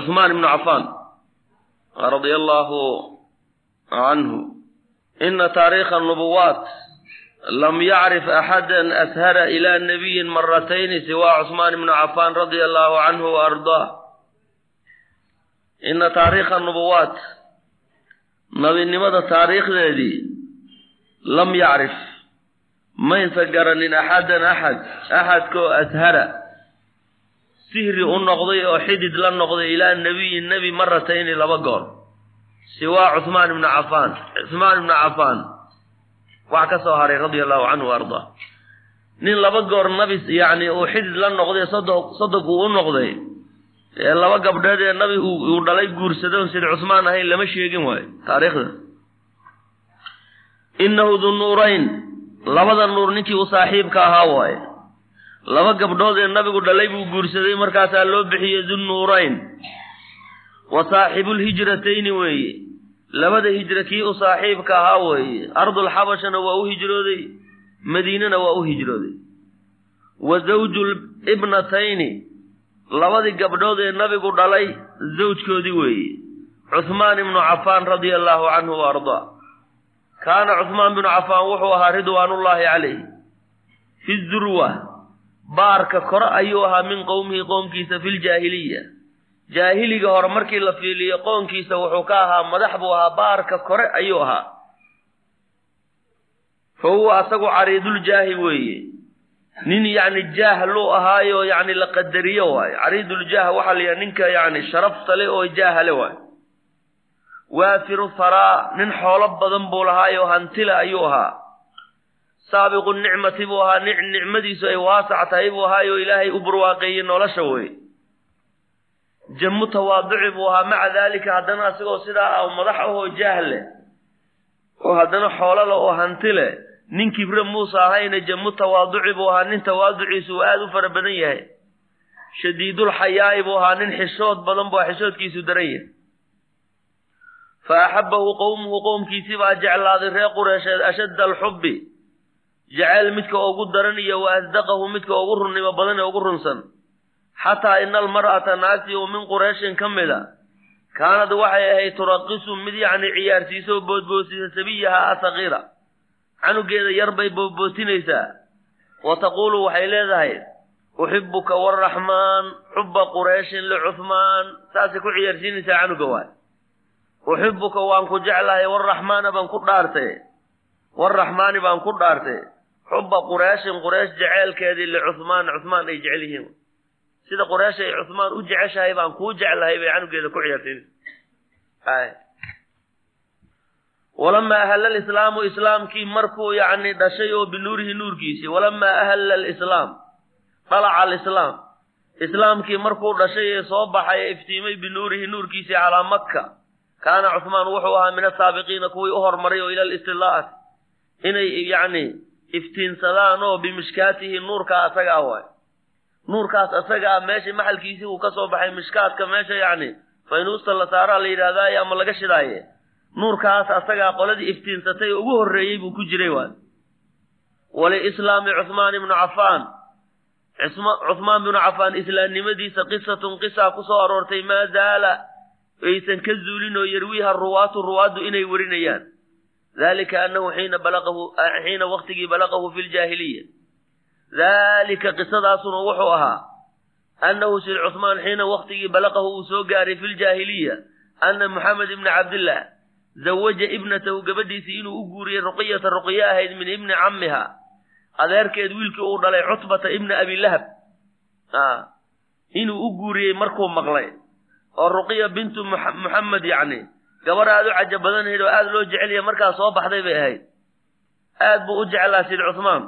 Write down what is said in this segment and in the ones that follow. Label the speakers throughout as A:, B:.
A: cuhmaan ibnu cafaan radia allaahu canhu ina taariikha nubuwaat lam yacrif axada ashara ila nabiyin maratayni siwa cuhmaan ibnu cafaan radia allaahu canhu wa ardaah ina taariikha nubuwaat nabinimada taariikhdeedii lam yacrif maysa garanin axadan axad axadkoo ashara sihri u noqday oo xidid la noqday ilaa nebiyin nebi maratayni laba goor. Siwaa cuhmaan ibnu cafaan. Cuhmaan ibnu cafaan. Wax ka soo haray radia allahu canhu ardaa. Nin laba goor nabi yacni uu xidid la noqday sodo sodog uu u noqday ee laba gabdheed ee nabi uu dhalay guursaday on sida cusmaan ahayn lama sheegin waayo taariikhda. Innahu dunuurayn labada nuur ninkii u saaxiibka ahaa waaye laba gabdhood ee nabigu dhalay buu guursaday markaasaa loo bixiyey dunnuurayn wa saaxibulhijratayni weeye. Labada hijra kii u saaxiibka ahaa weeye. Ardulxabashana waa u hijrooday madiinana waa u hijrooday. Wa zawju ibnatayni. Labadii gabdhood ee nabigu dhalay zawjkoodii weeye. Cuhmaan ibnu cafaan radia allaahu canhu wa ardaa kaana cuhmaan binu cafaan wuxuu ahaa ridwaanullaahi calayh fi durwa baarka kore ayuu ahaa min qowmihi qoomkiisa filjaahiliya jaahiliga hore markii la fiiliyo qoonkiisa wuxuu ka ahaa madax buu ahaa baarka kore ayuu ahaa. Fa asagu cariiduljaahi weeye. Nin yacni jaah luu ahaayo yacni la qadariyo waayo. Cariiduljaah waxaa la yidhaha ninka yacni sharafta le oo jaahale waayo. Waafiru haraa nin xoolo badan buu lahaayo hantila ayuu ahaa saabiqu nicmati buu ahaa nicmadiisu ay waasac tahay buu ahaayo ilaahay u barwaaqeeyey nolosha wey jammu tawaaduci buu ahaa maca daalika haddana asigoo sidaa ah madax ahoo jaah leh oo haddana xoolo leh oo hanti leh nin kibre muusa ahayna jammu tawaaduci buu ahaa nin tawaaduciisu uu aada u fara badan yahay. Shadiidul xayaa'i buu ahaa nin xishood badan buu xishoodkiisu daran yahay. Fa axabbahu qowmuhu qowmkiisii baa jeclaaday reer qureesheed ashadda alxubbi jacayl midka ugu daran iyo wa asdaqahu midka ugu runnimo badan ee ugu runsan. Xataa ina almar'ata naagtii oo min qureyshin ka mid a kaanad waxay ahayd turaqisu mid yacni ciyaarsiisoo boodboosisa sabiyaha asaqiira. Canugeeda yar bay boodbootinaysaa wa taquulu waxay leedahay uxibuka waraxmaan xubba qureyshin licuhmaan saasay ku ciyaarsiinaysaa canuga waay. Uxibuka waan ku jeclahay waraxmaana baan ku dhaartay. Waraxmaani baan ku dhaartay xubba qureyshin qureesh jeceelkeedii licuhmaan cuhmaan ay jecel yihiin. Sida qureesh ay cuhmaan u jeceshahay baan kuu jeclahay bay canugeeda ku ciyaarsiinaysa walamaa ahalla alislaamu islaamkii markuu yacni dhashay oo binuurihi nuurkiisii walamaa ahalla alislaam dhalaca alislaam islaamkii markuu dhashay ee soo baxay ee iftiimay binuurihi nuurkiisii calaa makka kaana cuhmaan wuxuu ahaa min asaabiqiina kuwii u hormaray oo ila alistilaa'ati inay yacni iftiinsadaan oo bimishkaatihi nuurkaa asagaa waay. Nuurkaas asagaa meesha maxalkiisii uu ka soo baxay mishkaadka meesha yacni faynuusta la saaraa la yidhahdaaye ama laga shidaaye. Nuurkaas asagaa qoladii iftiinsatay ugu horreeyey buu ku jiray waay. Waliislaami cuhmaan ibnu cafaan cuhmaan binu cafaan islaamnimadiisa qisatun qisaa ku soo aroortay maa zaala? Aysan ka zuulin oo yarwiiha ruwaatu ruwaaddu inay warinayaan dalika annahu xiina waqtigii balaqahu fi ljaahiliya daalika qisadaasuna wuxuu ahaa annahu sid cuhmaan xiina waqtigii balaqahu uu soo gaaray fi ljaahiliya anna moxamed ibna cabdillah zawaja ibnatahu gabadhiisii inuu u guuriyey ruqiyata ruqiye ahayd min ibni cammiha adeerkeed wiilkii uu dhalay cutbata ibna abilahab inuu u guuriyey markuu maqlay oo ruqiya bintu muxamed yacni gabar aada u caja badanayd oo aada loo jecelyahay markaa soo baxday bay ahayd. Aad buu u jeclaa sid cuhmaan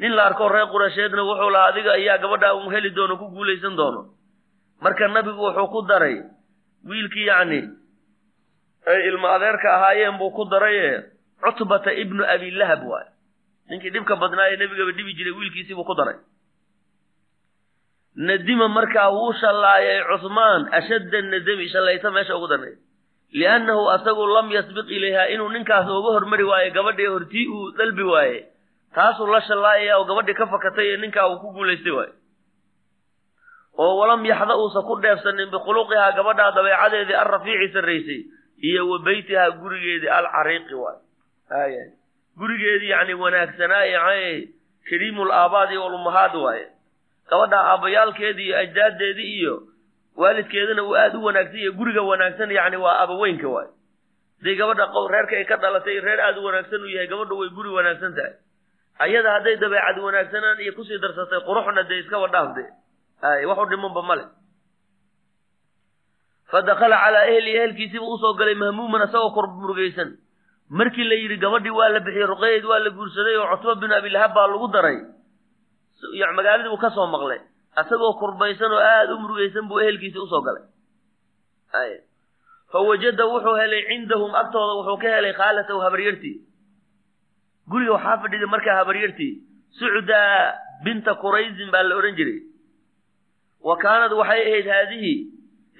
A: nin la arko reer qureysheedna wuxuu lahaa adiga ayaa gabadhaa un heli doono ku guulaysan doono. Marka nabigu wuxuu ku daray wiilkii yacni ay ilmo adeerka ahaayeen buu ku daraye cutbata ibnu abilahab waay. Ninkii dhibka badnaa ee nebigaba dhibi jiray wiilkiisii buu ku daray. Nadima markaa wuu shallaayay cuhmaan ashadda nadami shallayta meesha ugu darnayd liannahu asagu lam yasbiq ilayha inuu ninkaas uga hormari waaye gabadhii hortii uu dalbi waaye taasuu la shallaayaya oo gabadhii ka fakatay ee ninkaa uu ku guulaystay waaye oo walam yaxda uusan ku dheefsanin bikhuluqihaa gabadhaa dabeecadeedii alrafiici sarraysay iyo wa beytihaa gurigeedii alcariiqi waay haya gurigeedii yacni wanaagsanaaye kariimul aabaad iyo walummahaad waaye gabadhaa aabbayaalkeedii iyo ajdaaddeedii iyo waalidkeedana uu aada u wanaagsan yahay guriga wanaagsan yacni waa abaweynka waay. Hadday gabadha reerka ay ka dhalatay reer aada u wanaagsan uu yahay gabadha way guri wanaagsan tahay. Ayada hadday dabeecad wanaagsanaan iyo ku sii darsatay quruxna dee iska wadhaafde waxu dhimanba male fa dakala calaa ehli ehelkiisiiba u soo galay mahmuuman isagoo kor murugaysan. Markii la yidhi gabadhii waa la bixiyey ruqayeed waa la guursaday oo cutba bin abilahab baa lagu daray. Magaaladii uu ka soo maqlay isagoo kurbaysan oo aada u murugaysan buu ehelkiisi u soo galay. Ay. Fa wajada wuxuu helay cindahum agtooda wuxuu ka helay khaalatahu habaryartii. Guriga waxaa fadhiday markaa habaryartii sucdaa binta qurayzin baa la odhan jiray. Wa kaanad waxay ahayd haadihi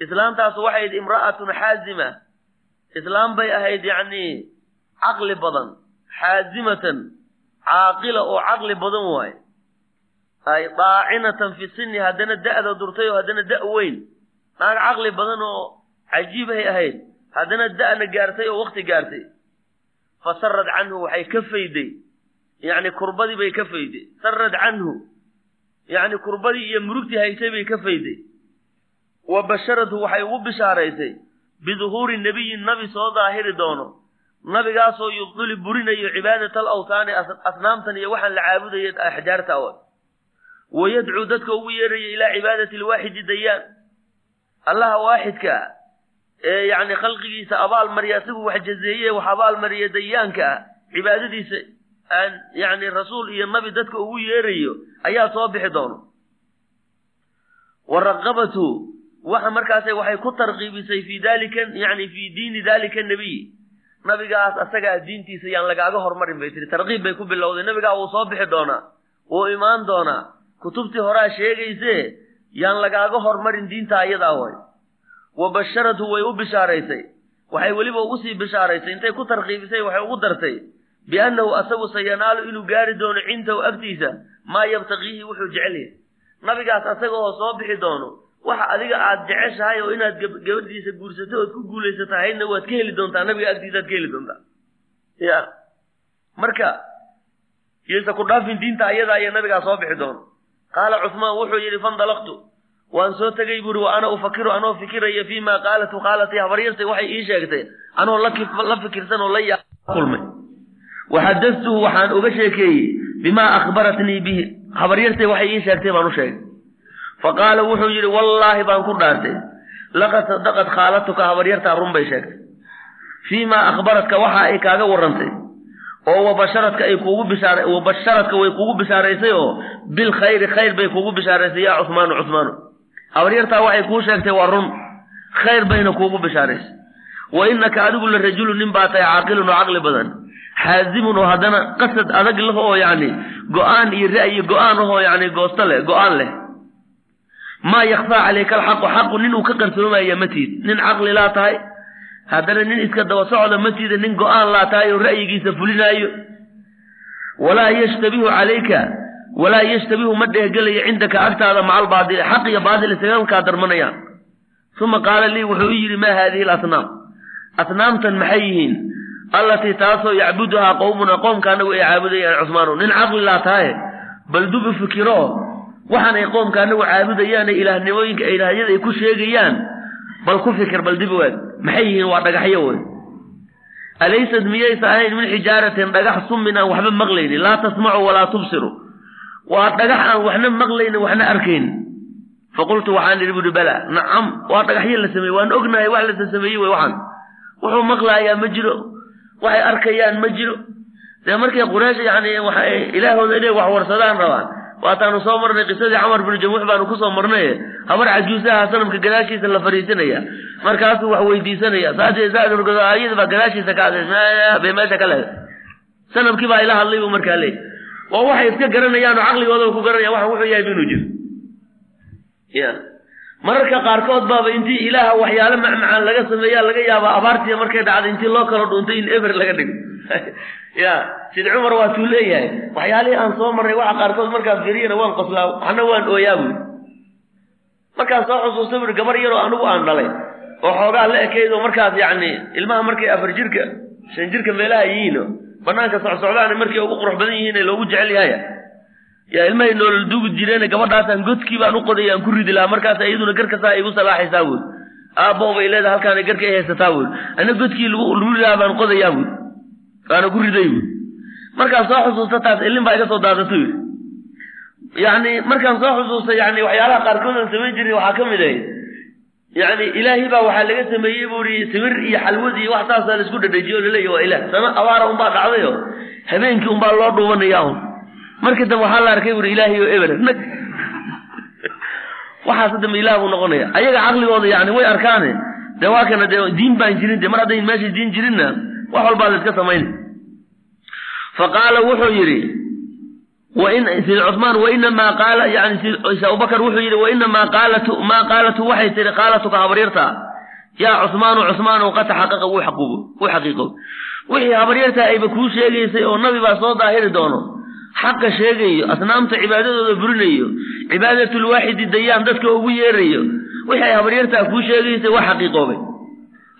A: islaamtaasu waxay ahayd imra'atun xaazima. Islaam bay ahayd yacni caqli badan xaazimatan caaqila oo caqli badan waaye ay daacinatan fi sinni haddana da'da durtay oo haddana da' weyn. Naag caqli badan oo cajiibhay ahayd. Haddana da'na gaartay oo wakti gaartay. Fa sarad canhu waxay ka fayday. Yacni kurbadii bay ka fayday. Sarad canhu. Yacni kurbadii iyo murugtii haysay bay ka fayday. Wa basharathu waxay ugu bishaaraysay biduhuuri nebiyin nabi soo daahiri doono. Nabigaasoo yubduli burinayo cibaadat al awtaani asnaamtan iyo waxaan la caabudaya axjaarta awa wa yadcuu dadka ugu yeeraya ilaa cibaadati alwaaxidi dayaan. Allaha waaxidka ee yacni khalqigiisa abaalmarya asigu wax jazeeye wax abaalmariya dayaanka ah cibaadadiisa aan yacni rasuul iyo nabi dadka ugu yeerayo ayaa soo bixi doono. Wa raqabatu waxa markaase waxay ku tarqiibisay fii dalika yani fii diini dalika nabiy. Nabigaas asagaa diintiisa yaan lagaaga hormarin bay tiri. Tarqiib bay ku bilowday. Nabigaa wuu bixi doonaa wuu imaan doonaa kutubtii horaa sheegayse yaan lagaaga hormarin diinta ayadaa way wa basharathu way u bishaaraysay. Waxay weliba ugu sii bishaaraysay intay ku tarqiibisay waxay ugu dartay. Biannahu asagu sayanaalu inuu gaari doono cindahu agtiisa maa yabtaqiihi wuxuu jecel yahay. Nabigaas asaga oo soo bixi doono waxa adiga aad jeceshahay oo inaad gabadhiisa guursato ood ku guulaysato haydna waad ka heli doontaa nabiga agtiisaad ka heli doontaa. Ya. Marka yaysa ku dhaafin diinta ayadaa iyo nabigaa soo bixi doono qaala cusmaan wuxuu yidhi fandalaqtu. Waan soo tegay buuri wa ana ufakiru anoo fikiraya fii ma qaalatu qaalatay habaryartay waxay ii sheegtay anoo la fikirsan oo la yakulmay waxadastuhu waxaan uga sheekeeyey bimaa akhbaratnii bihi. Habaryartay waxay ii sheegtay baan u sheegay. Fa qaala wuxuu yidhi wallaahi baan ku dhaartay. Laqad sadaqad khaalatuka. Habaryartaa run bay sheegtay. Fii maa akhbaratka waxa ay kaaga warrantay oo wabasharadka ay kuugu bishaara wabasharadka way kuugu bishaaraysay oo bil khayri khayr bay kuugu bishaaraysay yaa cusmaanu cusmaanu habaryartaa waxay kuu sheegtay waa run. Khayr bayna kuugu bishaaraysay wa innaka adigu la rajulu nin baa tahay caaqilun oo caqli badan. Xaazimun oo haddana qasad adag leh oo yacni go'aan iyo ra'yi go'aan ahoo yacni goosto leh go'aan leh. Maa yakfaa calayka alxaqu xaqu nin uu ka qarsoomaya matiid nin caqli laa tahay haddana nin iska daba socda matiida nin go'aan laa tahay oo ra'yigiisa fulinaayo. Walaa yashtabihu calayka walaa yashtabihu ma dheehgelayo cindaka agtaada maca albaadili xaq iyo baadil isaga kaa darmanayaan uma qaala lii wuxuu u yidhi maa haadihi alasnaam? Asnaamtan maxay yihiin? Allatii taasoo yacbuduhaa qowmuna qoomka anagu ay caabudayaan cusmaanu. Nin caqli laa tahaye bal dubi fikiro waxaan ay qoomka anagu caabudayaane ilaahnimooyinka ilaahyada ay ku sheegayaan bal ku fikir bal dib waad maxay yihiin waa dhagaxyo wey alaysad miyaysa ahayn min xijaaratin dhagax summin aan waxba maqlaynin. Laa tasmacu walaa tubsiru. Waa dhagax aan waxna maqlaynin waxna arkaynin faqultu waxaan idhi buhi bala. Nacam waa dhagaxyo la sameeyey. Waan ognahay wax lasa sameeyey wey waxaan. Wuxuu maqlaayaa ma jiro. Waxay arkayaan ma jiro. Dee markay quraysh yani ilaahooda inay wax warsadaan rabaan waataanu soo marnay qisadii camar binu jamuux baanu ku soo marnay habar cajuusaha sanamka gadaashiisa la fariisinaya markaasuu wax weydiisanaya saayada baa gadaashiisa ka ka leeday sanamkii baa ila hadlay buu markaa leey waa waxay iska garanayaan oo caqligooda ku garanaya waxa wuxuu yahay inuu jiro ya mararka qaarkood baaba intii ilaaha waxyaale macmacaan laga sameeya laga yaaba abaartiya markay dhacday intii loo kala dhuuntay in eber laga dhigo ya sid cumar waatuu leeyahay. Waxyaalihii aan soo marnay waxa qaarkood markaan firiyana waan qoslaa waxna waan ooyaa buy markaas soo xusuustay buuhi gabar yaroo anigu aan dhalay oo xoogaa la ekayd oo markaas yacni ilmaha markay afar jirka shan jirka meelaha yihiino banaanka socsocdaana markay ugu qurux badan yihiin ee loogu jecel yahaya yaa ilmahay noolol duugi jireen gabadhaasaan godkii baan u qoday aan ku ridi lahaa markaas iyaduna garkasaa igu salaaxaysaa buuri aabbo bay leedahay halkaana garka ay haysataa buuri ana godkii lagu ridaa baan qodayaa buuri waana ku riday buuri markaan soo xusuusta taas ilin baa iga soo daadato yidhi yacni markaan soo xusuusta yani waxyaalaha qaarkood samayn jirin waxaa ka mid ahayd yani ilaahay baa waxaa laga sameeyey buuri simir iyo xalwad iyo wax saasaa la isku dhadhajiyo o waa ilaah. Sama abaara unbaa dhacdayo habeenkii unbaa loo dhuubanaya un markii dambe waxaa la arkay buuri ilaahay oo eber nag. Waxaas dambe ilaah buu noqonaya. Ayaga caqligooda yani way arkaane. Dee waa kana dee diin baan jirin de mar haddayn meesha diin jirinna wax walbaa la iska samayn fa qaala wuxuu yidhi wain sid cumaan wainamaa qaala yani sid abubakar wuxuu yidhi wainamaa maa qaalatu waxay tihi qaalatuka habaryarta yaa cusmaanu cusmaanu qad taxaqaqa wuu xaqiiqo. Wixii habaryarta ayba kuu sheegaysay oo nabi baa soo daahiri doono xaqa sheegayo asnaamta cibaadadooda burinayo cibaadatlwaaxidi dayaan dadka ugu yeerayo wixii ay habaryartaa kuu sheegaysay waa xaqiiqoobay.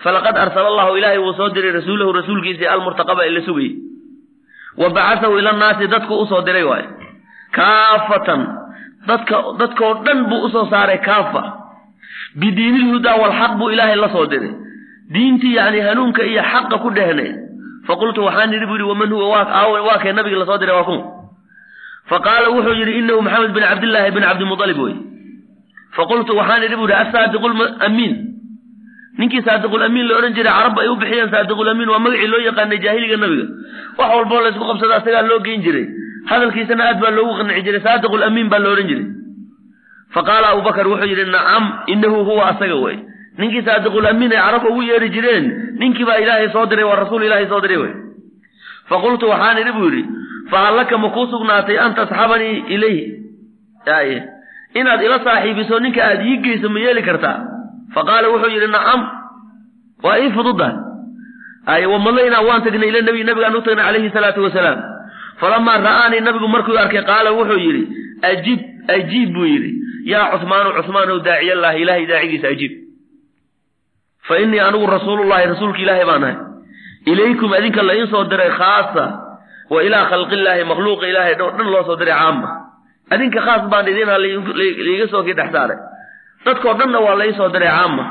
A: Falaqad arsala allahu ilaahay wuu soo diray rasuulahu rasuulkiisii almurtaqaba ee la sugayay wa bacasahu ila nnaasi dadku u soo diray waayo kaafatan dadka dadkoo dhan buu u soo saaray kaafa. Bidiinilhudaa walxaq buu ilaahay la soo diray. Diintii yani hanuunka iyo xaqa ku dhehne. Faqultu waxaan yidhi bu yidhi waman huwa? Waa kee nabiga la soo diray waa kuma faqaala wuxuu yidhi inahu maxamed bin cabdillaahi bin cabdimualib wey faqultu waxaan idhi bu yidhi asaadiqulamiin ninkii saadiqulamiin la odhan jiray carab ay u bixiyeen saadiqulamiin waa magacii loo yaqaanay jaahiliga nabiga. Wax walboo laysku qabsada asagaa loo geyn jiray. Hadalkiisana aad baa loogu qanci jiray saadiqulamiin baa la odhan jiray. Faqaala abubakar wuxuu yidhi nacam inahu huwa asaga wey ninkii saadiqulamiin ay carab ugu yeeri jireen ninkii baa ilaahay soo diray waa rasuul ilaahay soo diray wey faqultu waxaan idhi buu yidhi fahal laka ma kuu sugnaatay an tasxabanii ilayhi? Inaad ila saaxiibiso ninka aad ii geyso ma yeeli kartaa faqaala wuxuu yidhi nacam waa ii fududa. Ay wamadaynaa waan tagnay ila nabi nabigaan u tagnay calayhi salaatu wasalaam. Falamaa ra'aanii nabigu markuu arkay qaala wuxuu yidhi ajiib ajiib buu yidhi. Yaa cusmaanu cusmaanow daaciyallaahi ilaahay daacigiisa ajiib fa innii anigu rasuulullahi rasuulka ilaahay baan ahay. Ilaykum adinka la insoo diray khaasa wa ilaa khalqillaahi makhluuqa ilaahay dho dhan loo soo diray caama adinka khaas baan idinha liiga soo kii dhex saaray dadkoo dhanna waa la iisoo diray caama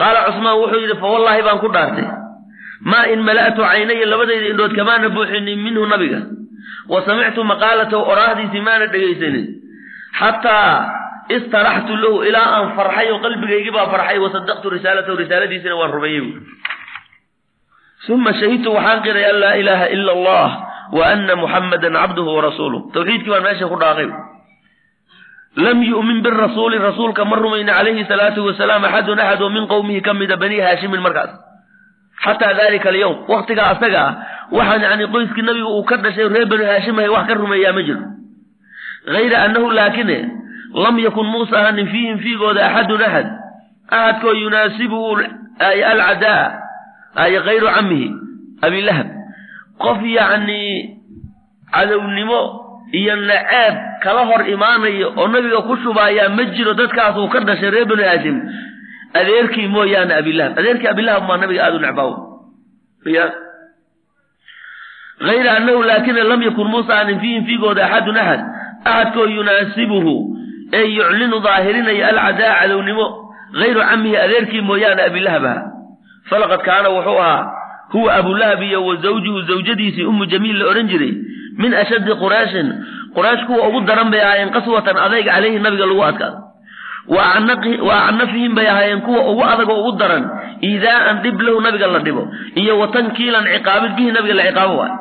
A: qaala cusmaan wuxuu yidhi fa wallaahi baan ku dhaartay. Maa in mala'tu caynaya labadayda indhood kamaana buuxinin minhu nabiga. Wa samictu maqaalatahu oraahdiisii maana dhegaysanin xataa istaraxtu lahu ilaa aan farxay oo qalbigaygii baa farxay wasadaqtu risaalatahu. Risaaladiisina waan rumeeyey buui uma shahidtu waxaan qiray an laa ilaaha ila allah wa ana muxammadan cabduhu warasuuluh tawxiidkii baan meesha ku dhaaqay lam yu'min birasuuli rasuulka ma rumayna calayhi salaatu wasalaam axadun axad oo min qowmihi ka mida bani haashimin markaas xataa dalika alyowm waktigaa asaga ah waxaan yani qoyskii nabiga uu ka dhashay reer bani haashimahay wax ka rumeeyaa ma jiro hayra annahu laakine lam yakun muusa ahanin fiihim fiigooda axadun axad axadkoo yunaasibuhu alcadaa ay kayru camihi abilahab qof yacni cadownimo iyo naceeb kala hor imaanayo oo nabiga ku shubaayaa ma jiro dadkaas uu ka dhashay reer banu haashim adeerkii mooyaane abilahab adeerkii abilahab maa nabiga aada u necbaawo ya hayra annahu laakina lam yakun muusa anin fiihim fiigooda axadun axad. Axadkoo yunaasibuhu ee yuclinu daahirinaya alcadaa cadownimo. Hayru camihi adeerkii mooyaane abilahab aha falaqad kaana wuxuu ahaa huwa abulahab iyo wa zawjuhu zawjadiisii ummu jamiil la odhan jiray min ashaddi qurayshin quraysh kuwa ugu daran bay ahaayeen qaswatan adayg calayhi nabiga lagu adkaado wa acnafihim bay ahaayeen kuwa ugu adagoo ugu daran. Iidaa'an dhib lahu nabiga la dhibo. Iyo wa tankiilan ciqaabid bihi nabiga la ciqaabo waay.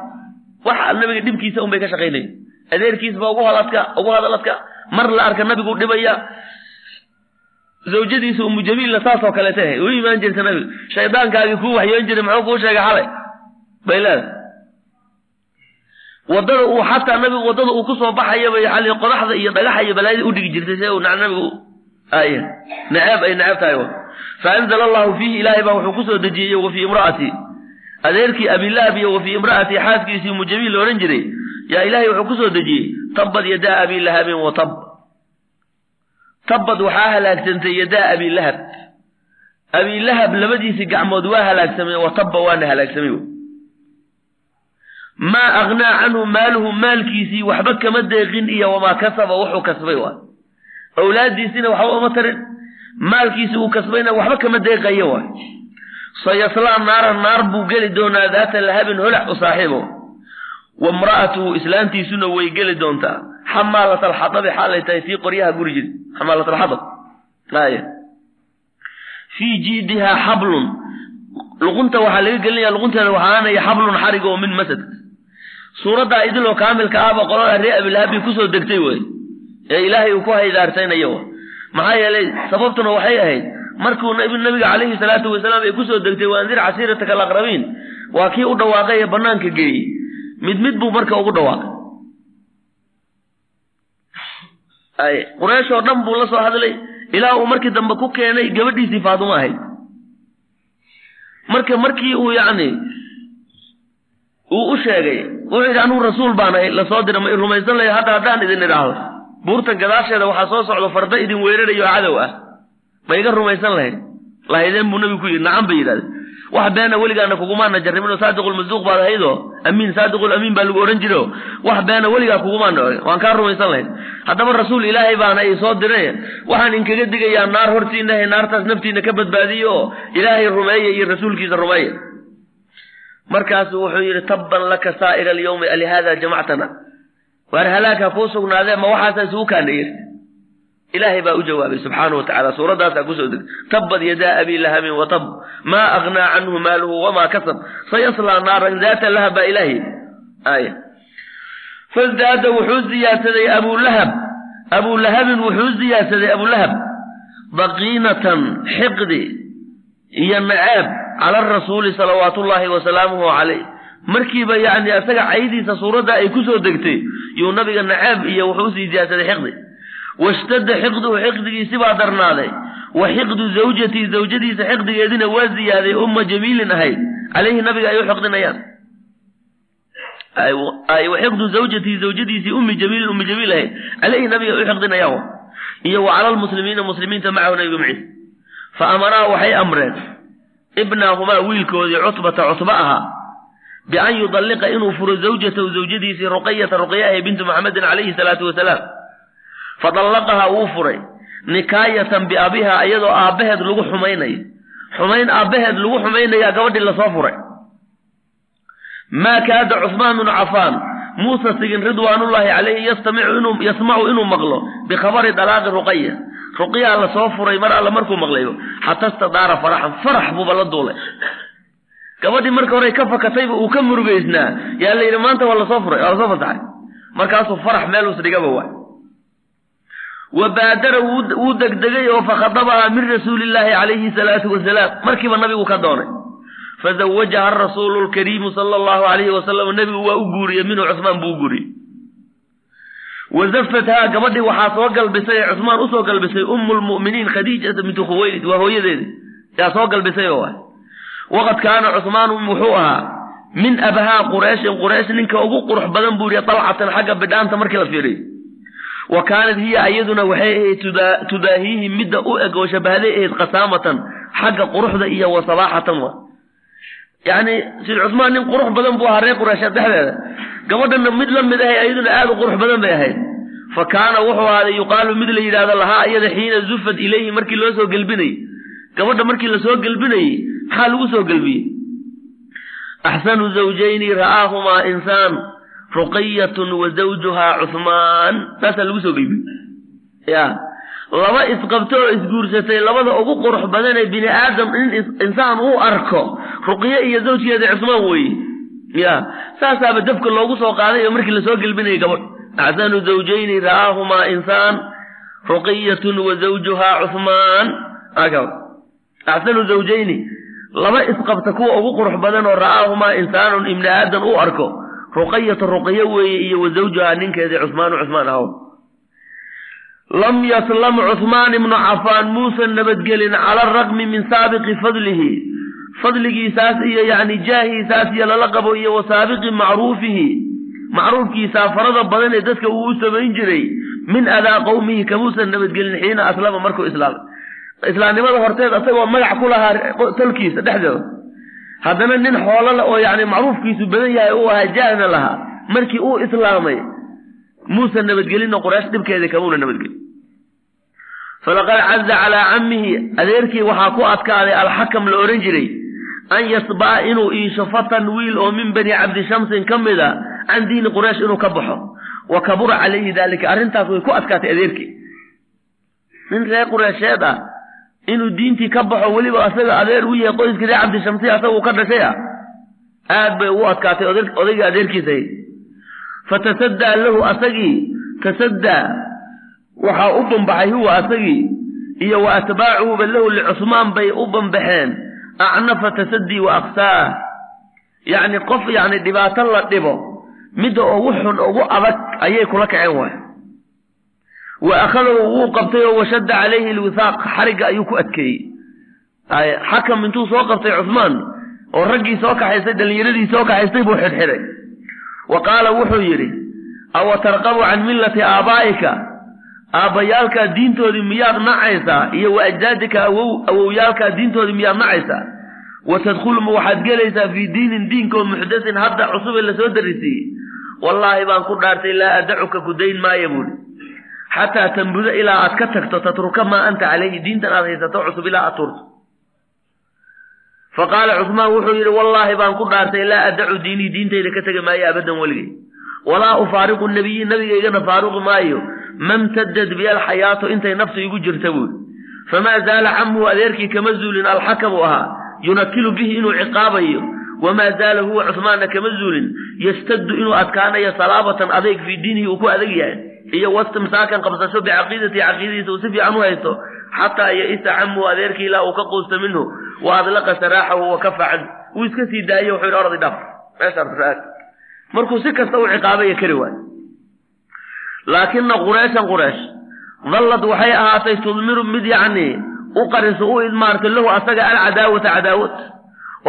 A: Waxa nabiga dhibkiisa un bay ka shaqaynaya adeerkiisba ugu hadadka ugu hadaladka mar la arka nabigu dhibaya zawjadiisa umu jamiilna saasoo kaleeta u imaan jirta nabiga. Shaydaankaagii kuu waxyoon jiray muxuu kuu sheegay xalay? Bay leedahay waddada uu xataa nabigu waddada uu ku soo baxayaba yani qodaxda iyo dhagaxa iyo balaayada udhigi jirtay si uu nabigu ay naceeb ay naceeb tahay. Fa anzala allahu fiihi ilaahay baa wuxuu ku soo dejiyey wa fii imra'ati. Adeerkii abilahab iyo wa imra'ati xaaskiisii umu jamiil la odhan jiray. Yaa ilaahay wuxuu ku soo dejiyey tabbad yadaa abi lahabin wa tab. Tabbad waxaa halaagsantay yadaa abilahab abilahab labadiisii gacmood waa halaagsameen wa waana halaagsamay maa aghnaa canhu maaluhu maalkiisii waxba kama deeqin iyo wamaa kasaba wuxuu kasbay waa. Awlaadiisina waxba uma tarin. Maalkiisii uu kasbayna waxba kama deeqayo waay sayaslaa naaran naar buu geli doonaa daata lahabin holac u saaxiibo. Wa mra'atuhu islaantiisuna way geli doontaa. Xamaalat alxadabi xaalay tahay tii qoryaha guri jiri. Xamaalat alxadab aya fii jiidihaa xablun. Luqunta waxaa laga gelinaya luqunteeda waxaanaya xablun xarig oo min masad suuraddaa idiloo kaamilka ahba qolada ree abilahabi ku soo degtay wey ee ilaahay uu ku haydaartaynayo maxaa yeelay sababtuna waxay ahayd markuu nabiga calayhi salaatu wasalaam ay ku soo degtay waandir casiirataka alaqrabiin waa kii u dhawaaqay ee banaanka geeyey mid mid buu marka ugu dhawaaqay. Quraysh oo dhan buu la soo hadlay ilaa uu markii dambe ku keenay gabadhiisii faadumo ahayd. Marka markii uu yacni uu u sheegay wuxuu yidhi anugu rasuul baanahay la soo dira ma rumaysan layo hadda haddaan idin idhaahdo. Buurtan gadaasheeda waxaa soo socdo farda idin weerarayo cadow ah. Ma iga rumaysan lahayd? Lahaydeen buu nabigu ku yidhi nacam bay yidhahdeen. Wax beena weligaana kugumaana jarribin oo saadiqulmasduuq baad ahaydoo? Amiin saadiqul amiin baa lagu odhan jiro wax beena weligaa kugumaana waan kaa rumaysan lahayd. Haddaba rasuul ilaahay baana i soo diray. Waxaan inkaga digayaa naar hortiinahay naartaas naftiina ka badbaadiyo. Oo ilaahay rumeeya iyo rasuulkiisa rumeeya markaasuu wuxuu yidhi tabban laka saa'ira alyawmi alihaada jamactana. Waar halaagha kuu sugnaadee ma waxaasa isugu kaana yiri ilaahay baa u jawaabay subxaana wa tacala suuraddaasaa ku soo degtay. Tabbad yadaa abi lahabin wa tab maa aghnaa canhu maaluhu wamaa kasab sayaslaa naaran daata lahab baa ilaahay aaya. Fasdaada wuxuu ziyaadsaday abulahab abulahabin wuxuu ziyaadsaday abulahab baqiinatan xiqdi iyo nacaab cala rasuuli salawaatu ullaahi wasalaamuhu calayh. Markiiba yacni isaga caydiisa suuradda ay ku soo degtay yuu nabiga nacaab iyo wuxuu u sii ziyaadsaday xiqdi. Washtadda xiqduhu xiqdigiisibaa darnaaday. Wa xiqdu zawjatii zawjadiisa xiqdigeedina waa ziyaaday umma jamiilin ahayd. Calayhi nabiga ay u xiqdinayaan wa xiqdu zawjatii zawjadiisii ummi jamiilin ummi jamiil ahayd. Calayhi nabiga ay u xiqdinayaan iyo wa cala lmuslimiina muslimiinta macahu nabiga maciis. Fa amaraa waxay amreen ibnaahumaa wiilkoodii cutbata cutba ahaa bian yudalliqa inuu furo zawjatahu zawjadiisii ruqayata ruqya ahay bintu maxamedin calayhi salaatu wasalaam fadallaqahaa wuu furay nikaayatan biabihaa iyadoo aabbaheed lagu xumaynayo xumayn aabbaheed lagu xumaynayaa gabadhii la soo furay. Maa kaada cusmaan binu cafaan muusa sigin ridwaanullaahi calayhi yasmacu inuu maqlo bikhabari dalaaqi ruqaya ruqyaa la soo furay mar alla markuu maqlayo xata stadaara faraxan farax buuba la duulay. Gabadhii marka hore ka fakatayba uu ka murugaysnaa yaa la yidhi maanta waa la soo furay waa la soo fasaxay. Markaasuu farax meel usdhigaba waay wa baadara wuu degdegay oo fakhadabahaa min rasuulillaahi calayhi salaatu wasalaam. Markiiba nabigu ka doonay. Fazawajaha arasuulu lkariimu sala allahu calayhi wasalam nebigu waa u guuriyey minhu cusmaan buu u guuriyey wazafathaa gabadhii waxaa soo galbisay ee cusmaan u soo galbisay ummu lmu'miniin khadiijata bintu khuwaylid waa hooyadeedi yaa soo galbisay oo waay waqad kaana cusmaanu wuxuu ahaa min abhaa qureyshin quraysh ninka ugu qurux badan buu yihi dalcatan xagga bidhaanta markii la fiiriyo wa kaanat hiya iyaduna waxay ahayd tudaahiihi midda u eg oo shabahday ahayd qasaamatan xagga quruxda iyo wa sabaaxatan wa yacni sid cusmaan nin qurux badan buu ahaa reer qureysheed dhexdeeda. Gabadhana mid la mid ahay iyaduna aada u qurux badan bay ahayd. Fa kaana wuxuu ahaaday yuqaalu mid la yidhahdo lahaa iyada xiina zufat ilayhi markii loo soo gelbinayey. Gabadha markii la soo gelbinayey maxaa lagu soo gelbiyey? Axsanu zawjayni ra'aahumaa insaan ruqayatun wa zawjuhaa cuhmaan saasaa lagu soo gelbiyey laba isqabto oo isguursatay labada ugu qurux badan ee bini aadam in insaan uu arko ruqye iyo zawjkeeda cusmaan weeye. Ya saasaaba dabka loogu soo qaaday oo markii la soo gelbinayay gabadh. Axsanu zawjayni ra'aahumaa insaan ruqiyatun wa zawjuhaa cuhmaan axsanu zawjayni laba isqabta kuwa ugu qurux badan oo ra'aahumaa insaanun ibni aadan uu arko ruqayatu ruqyo weeye iyo wa zawjuhaa ninkeedii cusmaanu cusmaan ahow lam yaslam cuhmaan ibnu cafaan muusan nabadgelin cala araqmi min saabiqi fadlihi. Fadligiisaas iyo yacni jaahiisaas iyo lala qabo iyo wa saabiqi macruufihi. Macruufkiisaa farada badan ee dadka uu u samayn jiray min adaa qowmihi kamuusan nabadgelin xiina aslama markuu islaamay islaamnimada horteed asagoo magac ku lahaa tolkiisa dhexdooda haddana nin xoolole oo yani macruufkiisu badan yahay uu ahaa jaahna lahaa. Markii uu islaamay muusan nabadgelinna quraysh dhibkeeda kamuuna nabadgelin falaqad caza calaa cammihi adeerkii waxaa ku adkaaday alxakam la odhan jiray an yasba'a inuu iisho fatan wiil oo min bani cabdishamsin ka mid a can diini quraysh inuu ka baxo wa kabura calayhi daalika arrintaas way ku adkaatay adeerkii nin reer qureysheed ah inuu diintii ka baxo weliba asaga adeer u yahay qoyskii reer cabdishamsi asagu ka dhashay ah aad bay ugu adkaatay odaygii adeerkiisay fatasaddaa lahu asagii tasaddaa waxaa u bambaxay huwa asagii iyo wa atbaacuhuba lahu licusmaan bay u bambaxeen acnafa tasaddii wa aqsaah yacni qof yacni dhibaato la dhibo midda ugu xun ugu adag ayay kula kaceen waay. Wa akhadahu wuu qabtay oo washadda calayhi alwihaaq xarigga ayuu ku adkeeyey. Xakam intuu soo qabtay cusmaan oo raggii soo kaxaystay dhallinyaradii soo kaxaystay buu xidhxidhay. Wa qaala wuxuu yidhi awa tarqabu can millati aabaa'ika aabbayaalkaa diintoodii miyaad nacaysaa iyo wa ajdaadika awow awowyaalkaa diintoodii miyaad nacaysaa? Wa tadkhulu waxaad gelaysaa fii diinin diinkoo muxdasin hadda cusube la soo darisiiyey wallaahi baan ku dhaartay laa adacuka ku dayn maaya buuhi xataa tambuda ilaa aad ka tagto tatruka maa anta calayhi diintan aad haysato cusub ilaa aad turto fa qaala cusmaan wuxuu yidhi wallaahi baan ku dhaartay laa adacu diinii diintayda ka tegi maayo abadan weligay. Walaa ufaariqu nabiyi nabigaygana faaruqi maayo mamtadad bi alxayaatu intay naftu igu jirta buuri famaa zaala camuhu adeerkii kama zuulin alxakamu ahaa. Yunakilu bihi inuu ciqaabayo. Wamaa zaala huwa cusmaanna kama zuulin. Yastaddu inuu adkaanayo salaabatan adayg fii diinihi uu ku adag yahay. Iyo wastimsaakan qabsasho bicaqiidati caqiidadiisa uu si fiican u haysto. Xataa yaisa camuhu adeerkii ilaa uu ka quusta minhu. Wa adlaqa saraaxahu wa kafa wuu iska sii daayo wuxuu yidhi ordi dhaaf. Meeshaas markuu si kasta u ciqaabaya kari waayo laakina qureyshan qureysh dallad waxay ahaatay tudmiru mid yacni u qariso u idmaartay lahu asaga alcadaawata cadaawad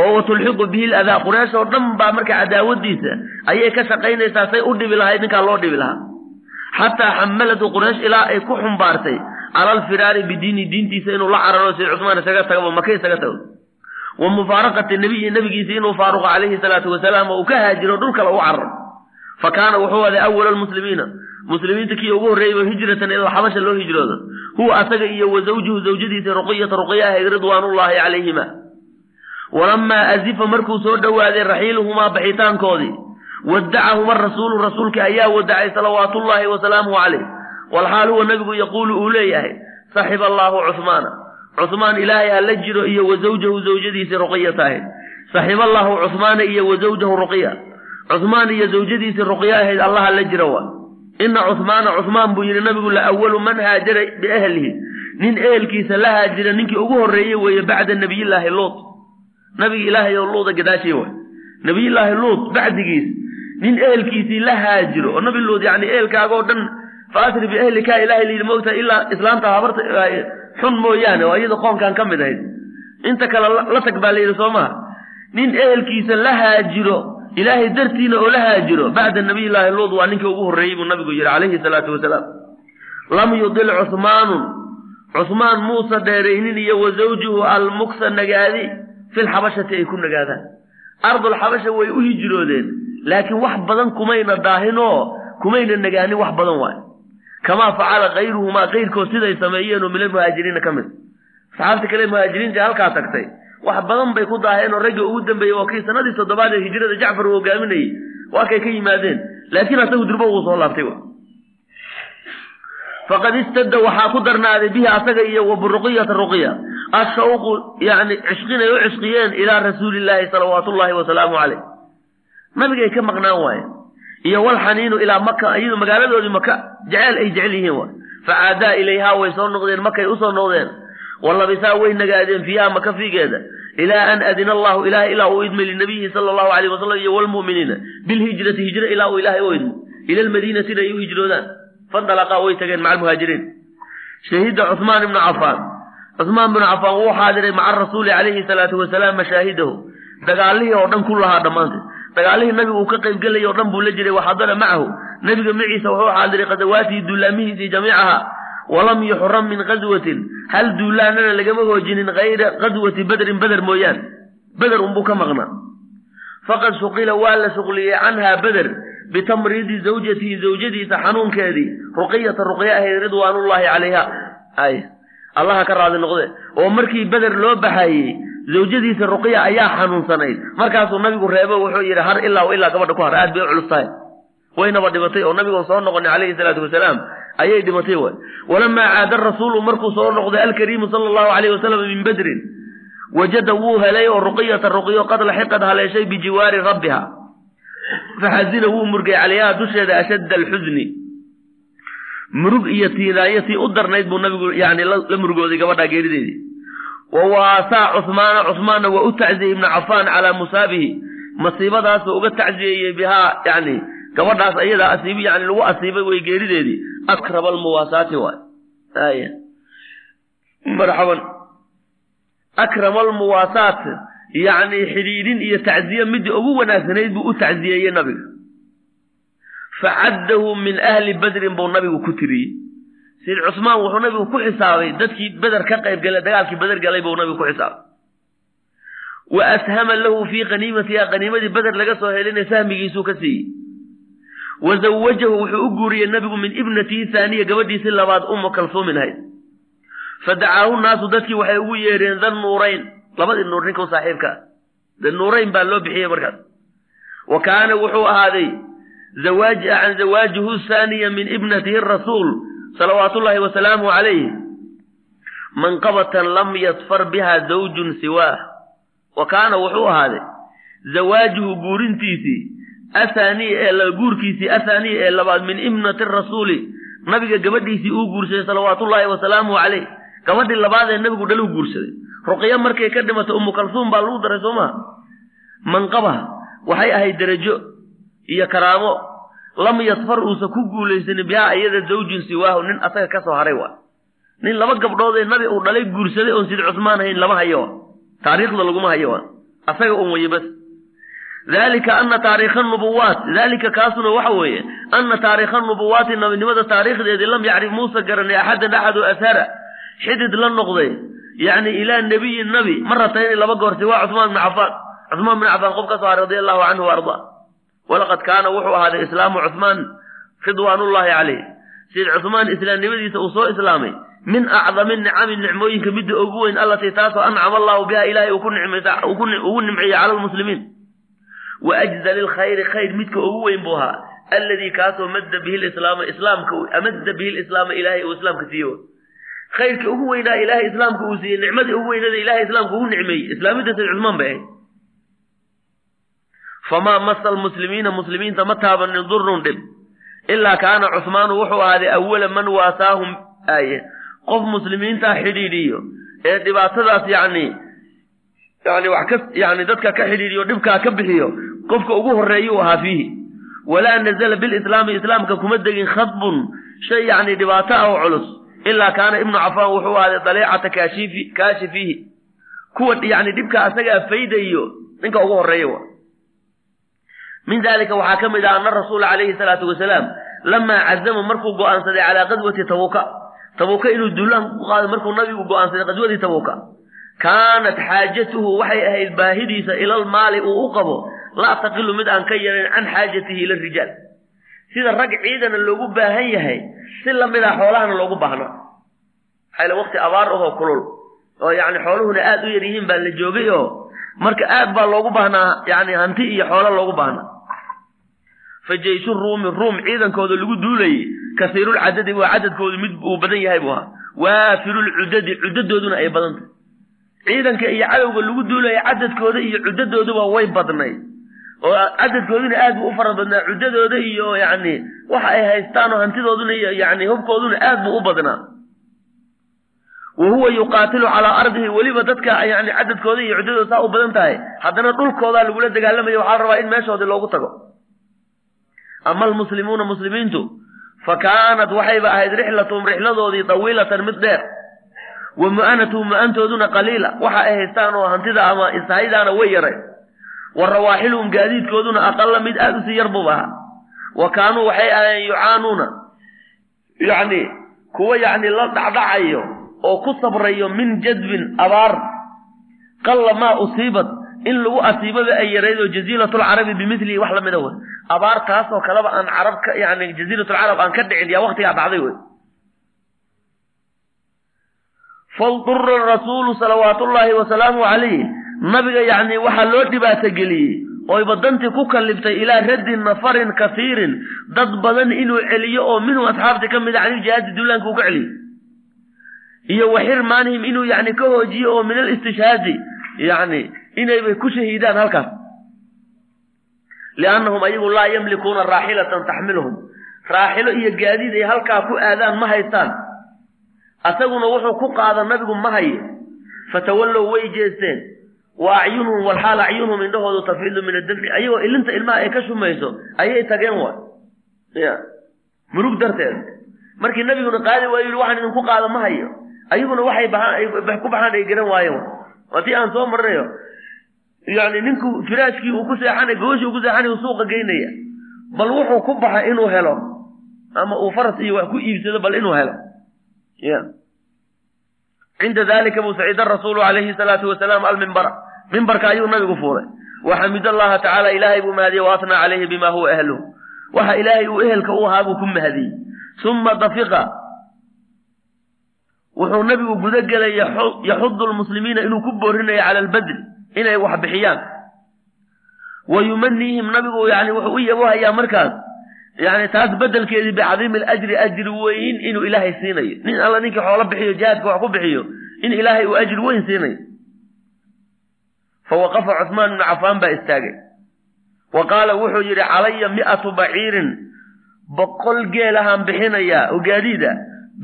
A: oo wa tulxiqu bihi ladaa qureysh oo dhan baa marka cadaawadiisa ayay ka shaqaynaysaa say u dhibi lahayd ninkaa loo dhibi lahaa. Xataa xamalatu quraysh ilaa ay ku xumbaartay cala alfiraari bidiini diintiisa inuu la cararo si cusmaan isaga tagaba maka isaga tago. Wa mufaaraqati nabiyi nabigiisa inuu faaruqo calayhi salaatu wasalaam oo uu ka haajiro dhul kale u cararo fa kaana wuxuu aday awala almuslimiina muslimiinta kii ugu horreeyay hijratan ila xabasha loo hijroodo. Huwa asaga iyo wa zawjuhu zawjadiisa ruqiyata ruqiya ahayd ridwaanullaahi calayhima. Walamaa azifa markuu soo dhowaaday raxiiluhumaa baxitaankoodii wadacahuma rasuulu rasuulka ayaa wadacay salawaatullaahi wasalaamuhu calayh. Walxaal huwa nabigu yaquulu uu leeyahay saxiba allaahu cusmaana. Cusmaan ilaahay ha jiro iyo wa zawjahu zawjadiisii ruqiyata ahayd. Saxiba allaahu cusmaana iyo wa zawjahu ruqiya cusmaan iyo zawjadiisii ruqiya ahayd allaha la jiro wa. Ina cusmaana cusmaan buu yidhi nabigu la awalu man haajara biahlihi nin ehelkiisa la haajira ninkii ugu horreeyey weeye bacda nabiyillaahi luut. Nabiga ilaahay oo luuda gadaashii wa. Nabiyullaahi luut bacdigiis nin ehelkiisii la haajiro oo nabi luud yani ehelkaagoo dhan fa asri biahlika ilahay layidhi moogta ilaa islaamta habarta xun mooyaane oo iyada qoonkan ka mid ahayd. Inta kale la tag baa layidhi soo maha nin ehelkiisa la haajiro ilaahay dartiina oo la haajiro bacda nabiyillaahi luud waa ninkii ugu horreeyey buu nabigu yidhi calayhi salaatu wasalaam. Lam yudil cusmaanun. Cusmaan muusa dheeraynin iyo wa zawjuhu almuksa nagaadi filxabashati ay ku nagaadaan. Ardulxabasha way u hijroodeen laakiin wax badan kumayna daahinoo kumayna nagaanin wax badan waay. Kamaa facala kayruhumaa kayrkood siday sameeyeen oo min almuhaajiriina ka mid. Saxaabta kale muhaajiriinta halkaa tagtay wax badan bay ku daaheen oo ragga ugu dambeeyey waa kii sanadii toddobaad ee hijrada jacfar uu hogaaminayey waa kay ka yimaadeen. Laakiin asagu durbo uu soo laabtay faqad istadda waxaa ku darnaaday bihi asaga iyo wa biruqiyata ruqiya ashawqu yani cishqinay u cishqiyeen ilaa rasuulillaahi salawaatullaahi wasalaamu caleyh nabigay ka maqnaan waaye. Iyo walxaniinu ilaa maka iyadu magaaladoodii maka jeceel ay jecel yihiin waay facaadaa ilayhaa way soo noqdeen makay u soo noqdeen walabisaa way nagaadeen fiiha maka fiigeeda ilaa an adina allahu ilahay ilaa uu idmay linabiyihi sala allahu alayh wasalam iyo walmu'miniina bilhijrati hijro ilaa uu ilaahay u idmo. Ila lmadiinati inay u hijroodaan. Fandalaqaa way tageen maca almuhaajiriin shahida cuhmaan ibnu cafaan. Cuhmaan binu cafaan wuu xaadiray maca rasuuli calayhi salaatu wasalaam mashaahidahu. Dagaalihii oo dhan ku lahaa dhammaanteed. Dagaalihii nabigu uu ka qaybgelayay o dhan buu la jiray waxadara macahu. Nabiga maciisa wuxuu xaadiray qadawaatihi duulaamihiisii jamiicaha walam yuxram min qaswatin hal duulaanana lagama hoojinin kayra qaswati badrin beder mooyaan. Beder unbuu ka maqnaa. Faqad shuqila waa la shuqliyey canhaa beder bitamriidi zawjatihi zawjadiisa xanuunkeedii. Ruqiyata ruqya ahayd ridwaanullaahi calayha. Ay allaha ka raadi noqde. Oo markii beder loo baxayey zawjadiisa ruqya ayaa xanuunsanayd. Markaasuu nabigu reebo wuxuu yidhi har ilaa ilaa gabadha ku har. Aad bay u culus tahay. Waynaba dhimatay oo nabigoon soo noqonay calayhi salaatu wasalaam ayay dhimatay waay. Walamaa caada rasuulu markuu soo noqday alkariimu sala allahu alayh wasalam min bedrin wajada wuu helay oo ruqiyata ruqyo qad laxiqad haleeshay bijiwaari rabbiha. Faxazina wuu murgay calayha dusheeda ashadda alxusni. Murug iyo tiinaayo tii u darnayd buu nabigu yani la murugooday gabadhaa geerideedii. Wa waasaa cuhmaana cuhmaanna waa u tacziyey ibna cafaan calaa musaabihi. Masiibadaasuu uga tacziyeeyey bihaa yani gabadhaas ayadaa asiibi yani lagu asiibay way geerideedii. Akraba almuwaasaati waay. Aya marxaban. Akrama almuwaasaat yacni xidhiidhin iyo tacziye midii ugu wanaagsanayd buu u tacziyeeyey nabiga. Facaddahu min ahli badrin buu nabigu ku tiriyey. Sid cusmaan wuxuu nabigu ku xisaabay dadkii beder ka qayb galay dagaalkii beder galay buu nabigu ku xisaabay. Wa ashama lahu fii qaniimatiha qaniimadii beder laga soo helinay sahmigiisuu ka siiyey wa zawajahu wuxuu u guuriyey nabigu min ibnatihi haaniya gabadhiisii labaad ummu kalsuumin ahayd. Fadacaahu naasu dadkii waxay ugu yeedheen dan nuurayn labadii nuur ninka u saaxiibkaa de nuurayn baa loo bixiyey markaas. Wa kaana wuxuu ahaaday can zawaajihu haaniya min ibnatihi rasuul salawaatullaahi wasalaamu calayh manqabatan lam yadfar biha zawjun siwaah wa kaana wuxuu ahaaday zawaajuhu guurintiisii ahaaniya ee guurkiisii ahaaniya ee labaad min ibnati rasuuli. Nabiga gabadhiisii uu guursaday salawaatullaahi wasalaamu calayh. Gabadhii labaad ee nabigu dhaluu guursaday. Ruqyo markay ka dhimatay umu kalsuum baa lagu daray soo maha? Manqaba waxay ahayd derajo iyo karaamo. Lam yadfar uusan ku guulaysanin bihaa iyada zawjun siwaahu nin asaga ka soo haray waa nin laba gabdhood ee nabi uu dhalay guursaday oon sid cusmaan hayn lama hayo taariikhda laguma hayo asaga un waye bas dalika ana taariikha nubuwaat dalika kaasuna waxa weeye ana taariikha nubuwaati nabinimada taariikhdeedii lam yacrif muusa garanay axadan axad oo ashara xidid la noqday yacni ilaa nebiyin nabi. Maratayni laba goor siwaa cusmaan bni cafaan. Cusmaan bni cafaan qof ka soo haray radia allahu canhu wa ardaa walaqad kaana wuxuu ahaaday islaamu cusmaan ridwaanullaahi calayh sid cusmaan islaamnimadiisa uu soo islaamay min acdami nicami nicmooyinka midda ugu weyn allatii taasoo ancama allahu biha ilaahay ugu nimceeyey cala lmuslimiin wa ajzali lkhayri khayr midka ugu weyn buu ahaa. Alladii kaasoo madda bihi lislaama islaamka amadda bihi lislaama ilaahay uu islaamka siiye khayrka ugu weynaa ilaahay islaamka uu siiyey nicmadii ugu weynada ilahay islaamka ugu nicmeeyey. Islaamidda sayd cusmaan bay ahayd. Famaa masa almuslimiina muslimiinta ma taabanin durun dhib. Ilaa kaana cusmaanu wuxuu ahaaday awala man waasaahum aaye. Qof muslimiintaa xidhiidhiyo ee dhibaatadaas yacni yani wax ka dadka ka xidhiidhiyo dhibkaa ka bixiyo qofka ugu horreeyuu ahaa fiihi. Walaa nazala bilislaami islaamka kuma degin khadbun shay yacni dhibaato ah oo culus ilaa kaana ibnu cafaan wuxuu ahaaday daleecata kaashifi kaashifihi. Kuwa yani dhibka asagaa faydayo ninka ugu horreeya wa min dalika waxaa ka mid ah ana rasuula calayhi salaatu wasalaam lamaa cazama markuu go'aansaday calaa qadwati tabuuka. Tabuuka inuu duulaan ku qaado markuu nabigu go'aansaday qadwadii tabuuka. Kaanat xaajatuhu waxay ahayd baahidiisa ilal maali uu u qabo laa taqilu mid aan ka yarayn can xaajatihi ila rijaal. Sida rag ciidana loogu baahan yahay si la mid a xoolahana loogu baahna maxaa waqti abaar ahoo kulul oo yani xooluhuna aad u yar yihiin baa la joogay oo marka aad baa loogu baahnaa yani hanti iyo xoolo loogu baahnaa. Fa jayshu ruumi ruum ciidankooda lagu duulayay kasiirulcadadi waa cadadkoodu mid uu badan yahay buu ahaa. Waafirulcudadi cuddadooduna ay badan tahay ciidanka iyo cadowga lagu duulaya cadadkooda iyo cuddadooduba way badnay oo cadadkooduna aad buu u fara badnaa cuddadooda iyo yacni waxa ay haystaan oo hantidooduna iyo yani hubkooduna aad buu u badnaa. Wa huwa yuqaatilu calaa ardihi weliba dadka yani cadadkooda iyo cuddadooda saa u badan tahay. Haddana dhulkoodaa lagula dagaalamaya waxaa la rabaa in meeshoodii loogu tago. Ama almuslimuuna muslimiintu fa kaanat waxayba ahayd rixlatuhum rixladoodii tawiilatan mid dheer. Wa mu'anatuhum mu'antooduna qaliila waxa ay haystaan oo hantida ama ishaydaana way yaray wa rawaaxiluhum gaadiidkooduna aqala mid aada u sii yar buu ahaa. Wa kaanuu waxay ahayeen yucaanuuna yacni kuwa yacni la dhacdhacayo oo ku sabrayo min jadbin abaar qalla maa usiibat in lagu asiibaba ay yarayd oo jaziiratulcarabi bimilihi wax lamida wey. Abaar taasoo kaleba aan carab ka yani jaziiratulcarab aan ka dhicin yaa waktigaa dhacday wey. Faldura rasuulu salawaatullaahi wasalaamu calayh nabiga yacni waxaa loo dhibaatogeliyey oyba dantii ku kaliftay ilaa raddi nafarin kasiirin dad badan inuu celiyo oo minhu asxaabti ka mid a caniljihaadi duulaanka uu ka celiyo. Iyo wa xirmaanihim inuu yani ka hoojiyo oo min alistishhaadi yani inaybay ku shahiidaan halkaas. Liannahum ayagu laa yamlikuuna raaxilatan taxmiluhum. Raaxilo iyo gaadiid ay halkaa ku aadaan ma haystaan. Asaguna wuxuu ku qaada nabigu ma haye. Fatawallow way jeesteen wa acyunuhum walxaal acyunuhum indhahoodu tafiidu min adamci ayagoo ilinta ilmaha ay ka shumayso ayay tageen waay ya. Murug darteed. Markii nabiguna qaadi waayo yii waxaan idinku qaada ma hayo. Ayaguna waxay ku baxaan ay garan waayeen waa tii aan soo marnayo. Yani ninku firaashkii uu ku seexanay gogashii uu ku seexanay uu suuqa geynaya. Bal wuxuu ku baxa inuu helo. Ama uu faras iyo wax ku iibsado bal inuu helo. Ya cinda dalika buu saciida rasuulu calayhi salaatu wasalaam almimbara mimbarka ayuu nabigu fuulay waxamid allaha tacaala ilaahay buu mahadiyey waasnaa calayhi bima huwa ahluhu waxa ilaahay uu ehelka u ahaa buu ku mahadiyey uma dafiqa wuxuu nabigu guda gelay yaxudu lmuslimiina inuu ku boorinayo cala albadri inay wax bixiyaan wa yumaniihim nabigu yani wuxuu u yabohayaa markaas yani taas bedelkeedii bicadiimi alajri ajri weyn inuu ilaahay siinayo. Nin alla ninkii xoolo bixiyo jihaadka wax ku bixiyo in ilaahay uu ajri weyn siinayo. Fawaqafa cuثmaan bnu cafaan baa istaagay. Wa qaala wuxuu yidhi calaya mi'atu baciirin boqol geelahaan bixinayaa oo gaadiida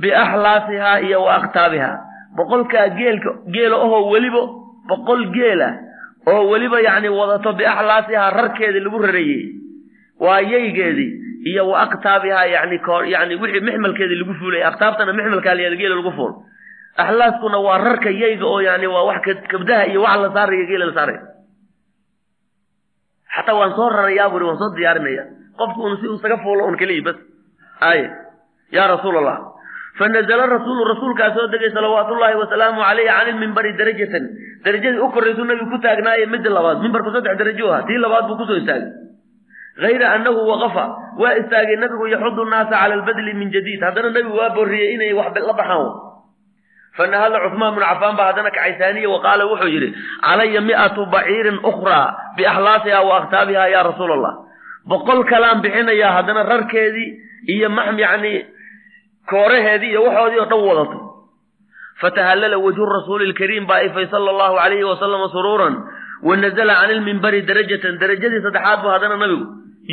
A: biaxlaasihaa iyo wa aktaabihaa boqolkaa geelka geela ahoo weliba boqol geela oo weliba yacni wadato biaxlaasihaa rarkeedii lagu rareeyey waa iyo wa aktaabihaa yani yani wixii mixmalkeedii lagu fuulay aktaabtana mixmalkaa la geela lagu fuul. Axlaaskuna waa rarka yayga oo yani waa wax kabdaha iyo wax la saaraya geela la saaraya. Xataa waan soo rarayaa buri waan soo diyaarinaya. Qofku un si isaga fuulo un keliya bas. Ay yaa rasuul allah fanazla rasuulu rasuulkaa soo degay salawaatullaahi wasalaamu calayhi can ilmimbari darajatan. Darajadii u korraysuu nabigu ku taagnaaye midda labaad. Mimbarku saddex darajo aha tii labaad buu ku soo istaagay hayra annahu waqafa waa istaagay nabigu yaxudu nnaasa cala albadli min jadiid haddana nabigu waa borriyey inay wax la baxaan fanahada cuثmaan bnu cafaan baa haddana kacaysaaniye wa qaala wuxuu yidhi calaya mi'atu baciirin ukhraa biaxlaasiha wa aktaabiha ya rasuula allah boqol kalaan bixinayaa haddana rarkeedii iyo maxm yani kooraheedii iyo waxoodii oo dhan wadato fatahallala wajhu rasuuli lkariim baa ifay sala allahu alayhi wasalama suruuran wa nazala can ilmimbari darajatan darajadii saddexaad buu haddana nabigu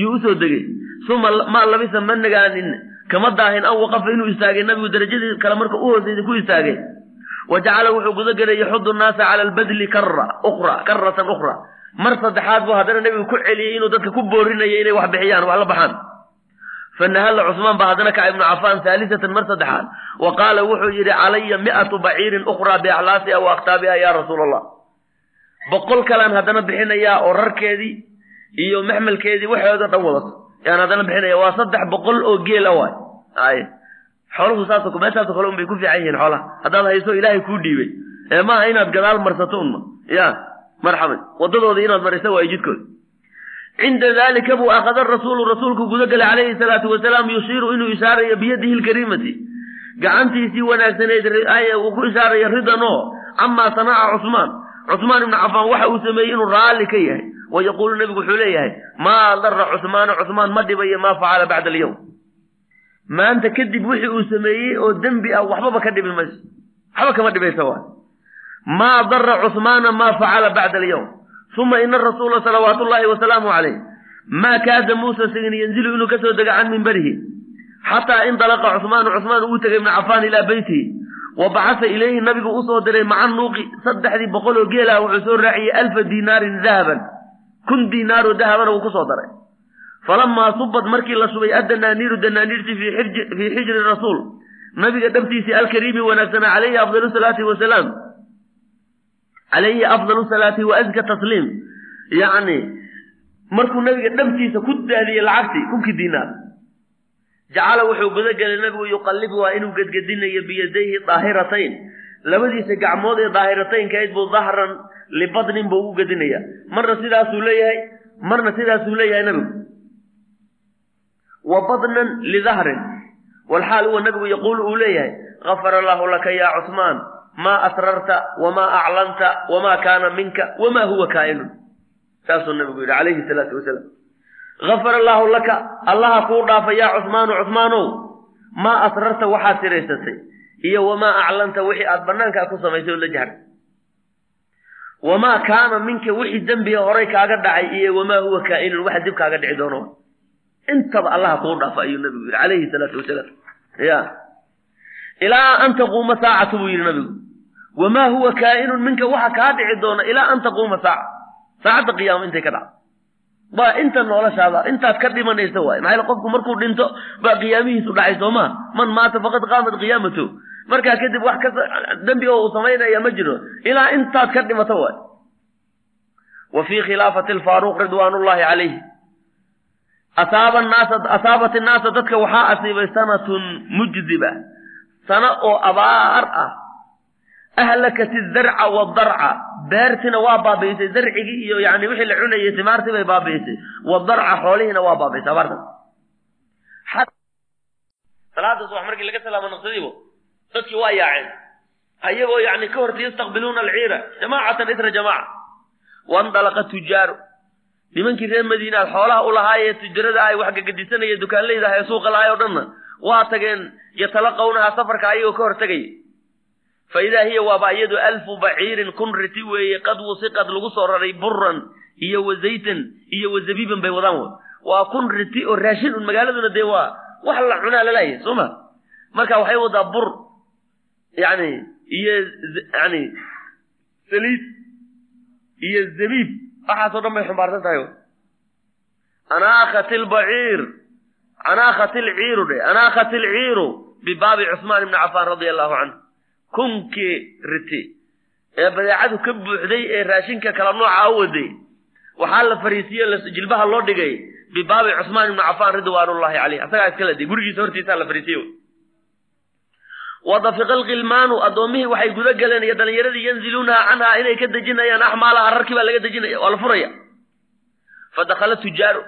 A: yuu u soo degay. Uma maa labisa ma nagaanin. Kama daahin an waqafa inuu istaagay nabigu darajadii kale marka u hoosaysa ku istaagay. Wa jacala wuxuu guda gelay yaxudu nnaasa cala albadli karatan ukhra mar saddexaad buu haddana nabigu ku celiyey inuu dadka ku boorinaya inay wax bixiyaan wax la baxaan. Fanahalla cusmaan baa haddana kaca ibnu cafaan haalisatan mar saddexaad. Wa qaala wuxuu yidhi calaya mi'atu baciirin ukhraa biaxlaasiha wa aktaabiha ya rasuula allah boqol kalaan haddana bixinayaa oo rarkeedii iyo maxmalkeedii waxooda dhan wadato. Yaan haddana bixinaya waa saddex boqol oo geela waay ay xooluhu saas meeshaasoo kale un bay ku fiican yihiin xoolaha. Haddaad hayso ilaahay kuu dhiibay. Ee maaha inaad gadaal marsato unma ya marxaban wadadooda inaad marisa waayo jidkooda cinda dalika buu akhada rasuulu rasuulku guda galay calayhi salaatu wasalaam yushiiru inuu ishaarayo biyadihi lkariimati gacantiisii wanaagsaneyd uu ku ishaarayo ridan oo camaa sanaca cusmaan. Cusmaan ibnu cafaan waxa uu sameeyey inuu raalli ka yahay wa yaquulu nabigu wuxuu leeyahay maa dara cusmaana cusmaan ma dhibayo maa facala bacda alyawm maanta kadib wixii uu sameeyey oo dembi ah waxbaba ka dhibi mayso waxba kama dhibaysa waay maa dara cusmaana maa facala bacda alyawm uma ina rasuula salawaatu llaahi wasalaamu calayh maa kaada muusa sigin yanzilu inuu ka soo dega can mimbarihi xataa indalaqa cusmaanu cusmaan uu tegay ibnu cafaan ilaa beytihi wa bacasa ilayhi nabigu u soo diray maca nuuqi saddexdii boqol oo geelah wuxuu soo raaciyey alfa diinaarin dahaban kun diinaaroo dahabana wuu ku soo daray. Falamaa subad markii la shubay addanaaniiru danaaniirtii fii xijri rasuul. Nabiga dhabtiisii alkariimi wanaagsanaa calayhi afdalu salaati wasalaam calayhi afdalu salaati wa azka tasliim. Yacni markuu nabiga dhabtiisa ku daadiyey lacagtii kunkii diinaar jacala wuxuu gudagelay nabigu yuqallibu waa inuu gedgedinayo biyadayhi daahiratayn. Labadiisa gacmood ee daahirataynkayd buu dahran libadnin buu ugu gedinaya marna sidaasuu leeyahay marna sidaasuu leeyahay nabigu wa badnan lidahrin walxaal huwa nabigu yaquulu uu leeyahay gafara allahu laka ya cuثmaan maa asrarta wamaa aclanta wamaa kaana minka wamaa huwa kaa'inun saasuu nabigu yidhi calayhi salaatu wasalaam gafara allaahu laka allaha kuu dhaafa yaa cuhmaanu cuhmaanow maa asrarta waxaad siraysatay iyo wamaa aclanta wixii aad banaankaa ku samaysay oo la jahray wamaa kaana minka wixii dembiga horay kaaga dhacay iyo wamaa huwa kaa'inun waxa dib kaaga dhici doono intaba allaha kuu dhaafa ayuu nabigu yidhi calayhi salaatu wasalaam ya ilaa an taquuma saacatu buu yidhi nabigu wamaa huwa kaa'inun minka waxa kaa dhici doona ilaa an taquuma saaca saacadda qiyaama intay ka dhacdo waa inta noloshaada intaad ka dhimanaysa waay maxaa qofku markuu dhinto baa qiyaamihiisu dhacay soo maa man maata faqad qaamat qiyaamatu markaa kadib wax ka dembiga uu samaynaya ma jiro. Ilaa intaad ka dhimato waay. Wa fii khilaafati alfaaruq ridwaan ullahi calayh asaabat innaasa dadka waxaa asiibay sanatun mujdiba sano oo abaar ah. Ahlakat idarca wadarca beertina waa baabi'isay. Zarcigii iyo yani wixii la cunayay timaartii bay baabi'isay. Wadarca xoolihiina waa baabi'isay abaartaas salaada subax markii laga salaamo naqsadiibo dadkii waa yaaceen. Ayagoo yani ka horta yastaqbiluuna alciira. Jamaacatan isra jamaaca wandalaqa tujaaru. Nimankii reer madiinaad xoolaha u lahaayee tujarada ay wax gagadisanaya dukaanleyda ah ee suuqa lahaay o dhanna waa tageen yatalaqawnaha safarka ayagoo ka hor tegaya fa idaa hiya waaba iyadu alfu baciirin kun riti weeye qad wusiqad lagu soo raray buran iyo wa zaytan iyo wa zabiiban bay wadaan w waa kun riti oo raashin un magaaladuna dee waa wax la cunaa lalayahay soo ma? Marka waxay wadaa bur yani iyo yani saliid iyo zabiib waxaasoo dhan bay xumbaarsan tahay anaakat lbaciir anaakat lciiru dhe anaakat lciiru bibaabi cusmaan ibni cafaan radia allahu canhu kunkii riti ee badeecadu ka buuxday ee raashinka kala nooca u waday waxaa la fariisiye jilbaha loo dhigay bibaabi cusmaan ibni cafaan ridwaanullahi caleyh asagaa iskala day gurigiisa hortiisaa la fariisiye wadafiqa alkilmaanu addoommihii waxay guda galeen iyo dhalinyaradii yanziluunaha canhaa inay ka dejinayaan axmaalaha rarkii baa laga dejinaya waa la furaya fadakhala tujaaru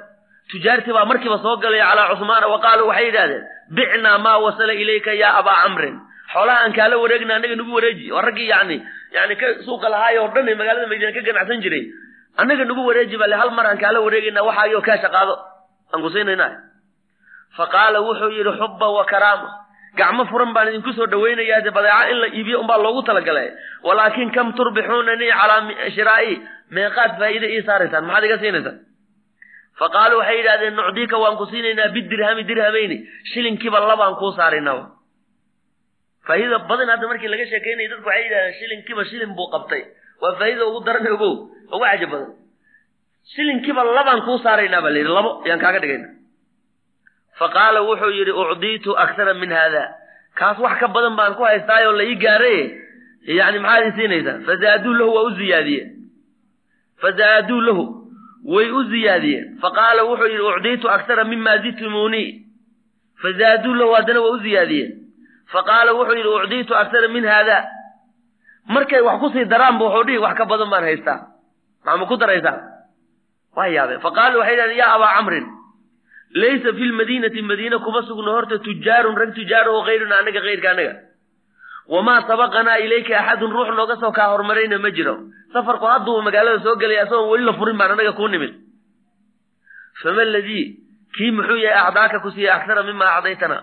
A: tujaartii baa markiiba soo galaya calaa cusmaana wa qaaluu waxay yidhahdeen bicnaa maa wasala ilayka yaa abaa camrin xoolaha aan kaala wareegna annaga nagu wareeji oo raggii yani yani ka suuqa lahaay oo dhan ee magaalada madiina ka ganacsan jiray annaga nagu wareeji bale hal mar aan kaala wareegayna waxaayoo kaasha qaado aan kusiinayna fa qaala wuxuu yidhi xubba wa karaama gacmo furan baan idinku soo dhawaynayaa de badeeca in la iibiyo unbaa loogu talagalay. Walaakin kam turbixuunanii calaa shiraa'i? Meeqaad faa'iide ii saaraysaan maxaad iga siinaysaan fa qaaluu waxay yidhahdeen nucdiika waan ku siinaynaa bidirhami dirhamayni shilinkiiba labaan kuu saaraynaa faa'iida badan hadda markii laga sheekaynaya dadku waxay yidhahdeen shilinkiiba shilin buu qabtay. Waa faa'iida ugu daran ogow ugu cajab badan. Shilinkiiba labaan kuu saaraynaa baa la yidhi labo yaan kaaga dhigayna fa qaala wuxuu yidhi ucdiitu akthara min haada kaas wax ka badan baan ku haystaayoo la ii gaaray yani maxaad ii siinaysaa? Fazaaduu lahu waa u ziyaadiyeen fazaaduu lahu way u ziyaadiyeen faqaala wuxuu yidhi ucdiitu akthara mima zidtumuunii fazaaduu lahu haddana waa u ziyaadiyeen faqaala wuxuu yidhi ucdiitu akthara min haada markay wax ku sii daraanba wuxuu dhihi wax ka badan baan haystaa. Maxama ku daraysaa waa yaabeen faqaalu waxay yidhahdeen yaa abaa camrin laysa fi lmadiinati madiina kuma sugno horta tujaarun rag tujaar oo kayruna anaga kayrka anaga wamaa sabaqanaa ilayka axadun ruux nooga soo kaa hormarayna ma jiro safarku hadduu magaalada soo gelaya asagoon weli la furin baan anaga kuu nimid fama ladii kii muxuu yahay acdaaka ku siiyey aksara mima acdaytana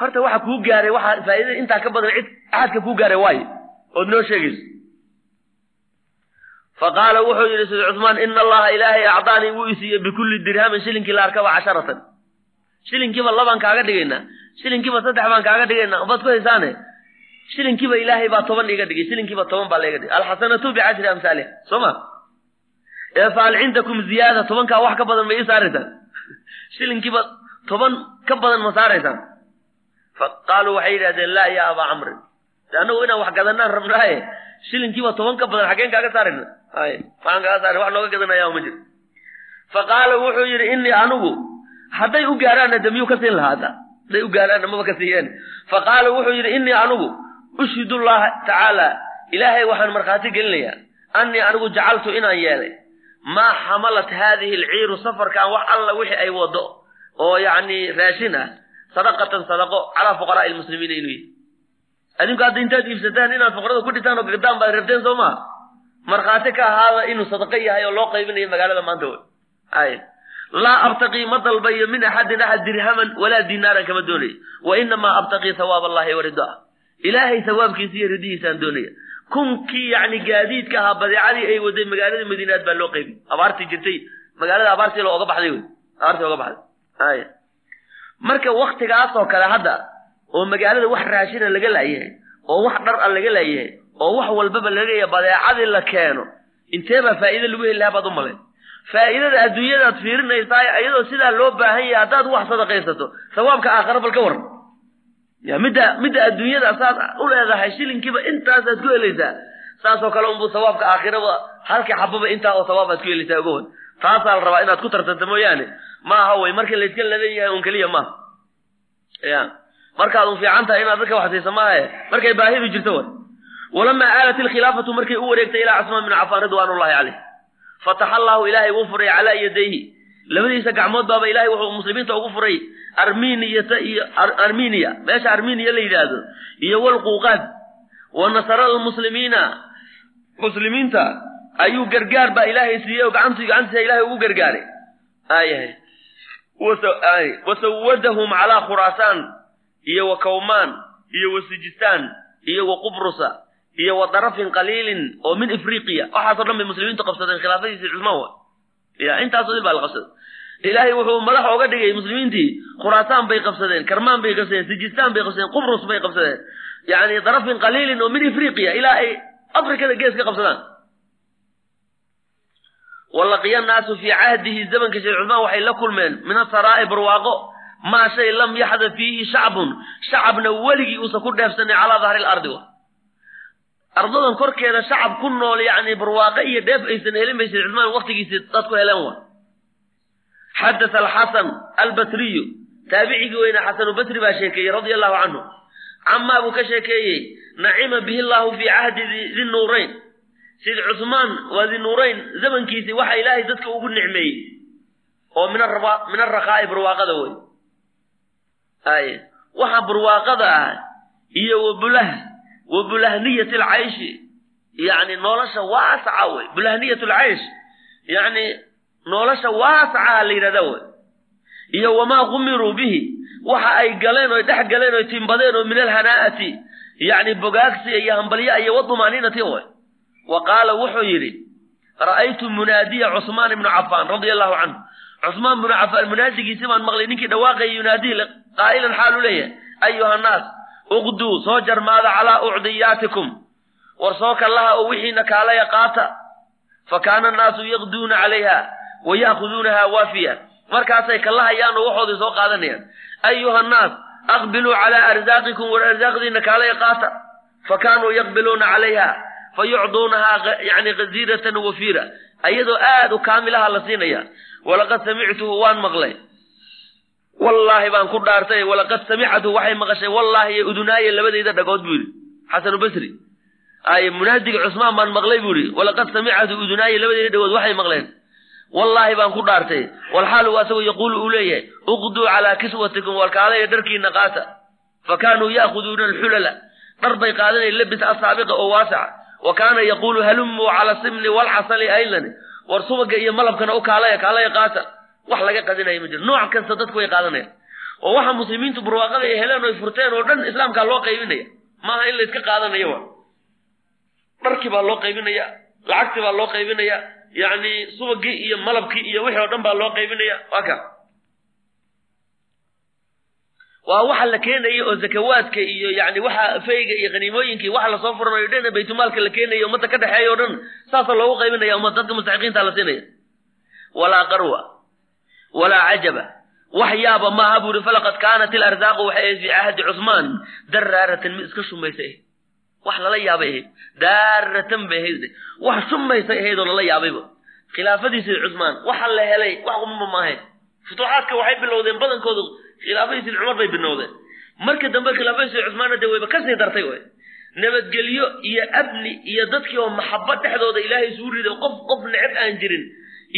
A: horta waxa kuu gaaray waxa faa'iidada intaa ka badan cid axadka kuu gaaray waayo ood noo sheegayso faqaala wuxuu yidhi sidi cusmaan ina allaha ilaahay acdaanii wuu isiiye bikulli dirhamin shilinkii la arkaba casharatan shilinkiiba labaan kaaga dhigaynaa shilinkiiba saddex baan kaaga dhigaynaa baad ku haysaane? Shilinkiiba ilaahay baa toban iga dhigay shilinkiiba toban baa laiga dhigay. Alxasanatu bicashri amsaaliha soo ma? Ee fahal cindakum ziyaada tobankaa wax ka badan ma ii saaraysaan shilinkiiba toban ka badan ma saaraysaan fa qaaluu waxay yidhahdeen laa ya abaa camrin annagu inaan wax gadanaan rabnaaye shilinkiiba toban ka badan xaggeen kaaga saarayna? Ay waxaan kaaga saarayna wax nooga gadanaya ma jiro fa qaala wuxuu yidhi innii anigu hadday u gaaraanna de miyuu ka siin lahaa hadda hadday u gaaraanna maba ka siiyeen. Fa qaala wuxuu yidhi innii anigu ushhidu llaha tacaala ilaahay waxaan markhaati gelinayaa annii anigu jacaltu inaan yeelay. Maa xamalat haadihi alciiru safarkan wax alla wixii ay wado oo yacni raashin ah sadaqatan sadaqo calaa fuqaraa'i lmuslimiina inuu yihi adinku hadda intaad iibsataan inaad fuqarada ku dhintaan oo gadaan baad rabteen soo maa markhaati ka ahaada inuu sadaqo yahay oo loo qaybinayo magaalada maanta laa abtaqii ma dalbayo min axadin axad dirhaman walaa dinaaran kama doonayo wa inamaa abtaqii hawaab allahi wa ridaa ilaahay hawaabkiisa iyo ridihiisaan doonaya. Kunkii yacni gaadiidka ahaa badeecadii ay waday magaalada madiinaad baa loo qaybiy abaartii jirtay. Magaalada abaartii la oga baxday wey abaartii oga baxday. Ay. Marka waktigaasoo kale hadda oo magaalada wax raashina laga laayahay oo wax dhar a laga laayahay oo wax walbaba lagaya badeecadii la keeno intee baa faa'iida lagu heli lahaa baad u malayn faa'iidada adduunyadaad fiirinaysaa iyadoo sidaa loo baahan yahay haddaad wax sadaqaysato sawaabka aakhara bal ka waran ya midda midda adduunyada saad u leedahay shilinkiiba intaasaad ku helaysaa saasoo kale unbuu sawaabka aakhiraba halkii xababa intaa oo sawaabaad ku helaysaa wan taasaa la rabaa inaad ku tartanto mooyaane. Maaha wey markii layska ladan yahay un keliya maaha. Ya markaad un fiican tahay inaad dadka waxsiisa maahae markay baahidu jirto way walamaa aalat ilkhilaafatu markay u wareegtay ilaa cusmaan bin cafaan ridwaanullahi caleyh fataxa allahu ilaahay wuu furay calaa yadayhi. Labadiisa gacmood baaba ilahay wuxuu muslimiinta ugu furay arminiyata iyo arminiya meesha arminiya la yidhaahdo. Iyo walquuqaad wa nasara almuslimiina muslimiinta ayuu gargaar baa ilaahay siiyey oo gacantii gacantiisa ilaahay ugu gargaaray. Aayahay wasawadahum calaa khuraasaan iyo wa kawmaan. Iyo wa sijistaan. Iyo wa qubrusa iyo wa darafin qaliilin oo min ifriqiya. Waxaasoo dhan bay muslimiintu qabsadeen khilaafadiisii cusmaan wa. Ya intaasoo dil baa la qabsaday. Ilaahay wuxuu madax oga dhigay muslimiintii khuraasaan bay qabsadeen karmaan bay qabsadeen sijistaan bay qabsadeen qubrus bay qabsadeen. Yani darafin qaliilin oo min ifriqiya ilaa ay afrikada gees ka qabsadaan. Walaqiya naasu fii cahdihi zamanka sheekh cusmaan waxay la kulmeen min asaraa'i barwaaqo maa shay lam yaxda fiihi shacbun shacabna weligii uusan ku dheefsanay calaa dahri lardi ardadan korkeeda shacab ku nool yani barwaaqo iyo dheef aysan helin bay sheekh cusmaan waktigiisii dadku heleen wa xadatha alxasan albasriyu taabicigii weyne xasanubasri baa sheekeeyey radia allahu canhu camaa buu ka sheekeeyey nacima bihi llahu fii cahdi dinuurayn sid cusmaan waa dinuurayn zamankiisii waxa ilaahay dadka ugu nicmeeyey. Oo min araqaa'i barwaaqada wey ay waxa barwaaqada ah iyo wabulah wa bulahniyati alcayshi yani nolosha waasaca wey bulahniyat alcaysh yani nolosha waasacaha la yidhahda wey iyo wamaa qumiruu bihi. Waxa ay galeen oy dhex galeen oy timbadeen oo min alhanaa'ati yani bogaagsiya iyo hambalya iyo wadumaaniinati wey wa qaala wuxuu yidhi ra'aytu munaadiya cusmaan ibnu cafaan radia allahu canhu cusmaan binu cafaan munaadigiisi baan maqlay ninkii uqduu soo jarmaada calaa ucdiyaatikum. War soo kallaha oo wixiina kaalaya qaata fa kaana annaasu yaqduuna calayha wa ya'khuduunaha waafiya. Markaasay kallahayaan oo waxoodii soo qaadanayaan. Ayuha annaas aqbiluu calaa arsaaqikum war arsaaqdiina kaalaya qaata fa kaanuu yaqbiluuna calayha fa yucduunahaa yani ghaziiratan wafiira ayadoo aad u kaamilaha la siinaya walaqad samictuhu waan maqlay wallaahi baan ku dhaartay walaqad samicathu waxay maqashay wallaahi iyo udunaaye labadayda dhagood buu yidhi xasanu basri. Ay munaadiga cusmaan baan maqlay buu yidhi walaqad samicathu udunaaye labadayda dhagood waxay maqleen. Wallaahi baan ku dhaartay walxaalu asagoo yaquulu uu leeyahay uqduu calaa kiswatikum walkaalaya dharkiina qaata. Fa kaanuu ya'khuduuna alxulala dhar bay qaadanaya labis asaabiqa oo waasaca wa kaana yaquulu halumuu cala simni walcasali aylan war subaga iyo malabkana u kaalaya kaalaya qaata wax laga qadinaya ma jiro. Nooc kasta dadku way qaadanayaan. Oo waxa muslimiintu barwaaqada ay heleen oy furteen oo dhan islaamkaa loo qaybinaya maaha in layska qaadanayo wa dharkii baa loo qaybinaya lacagtii baa loo qaybinaya yacni subagii iyo malabkii iyo wixii oo dhan baa loo qaybinaya waa ka. Waa waxa la keenaya oo zakawaadka iyo yani waxa fayga iyo khaniimooyinkii waxa la soo furanayo dhan baytulmaalka la keenaya ummadda ka dhexeeya o dhan saasa loogu qaybinaya ummad dadka mustaxiqiinta la siinaya. Walaa qarwa walaa cajaba. Wax yaaba maaha buu ihi falaqad kaanat ilarzaaqu waxay ahayd fii cahdi cusmaan. Daraaratan mid iska shumaysay wax lala yaabay ahayd. Daaratan bay ahayd. Wax shumaysay ahayd oo lala yaabayba khilaafadiisii cusmaan waxa la helay wax umama maahayn futuuxaadka waxay bilowdeen badankoodu khilaafadiisii cumar bay bilowdeen marka dambe khilaafadiisii cusmaanna dee wayba ka sii dartay way. Nabadgelyo iyo amni iyo dadkii oo maxabad dhexdooda ilaahay isugu riday qof qof neceb aan jirin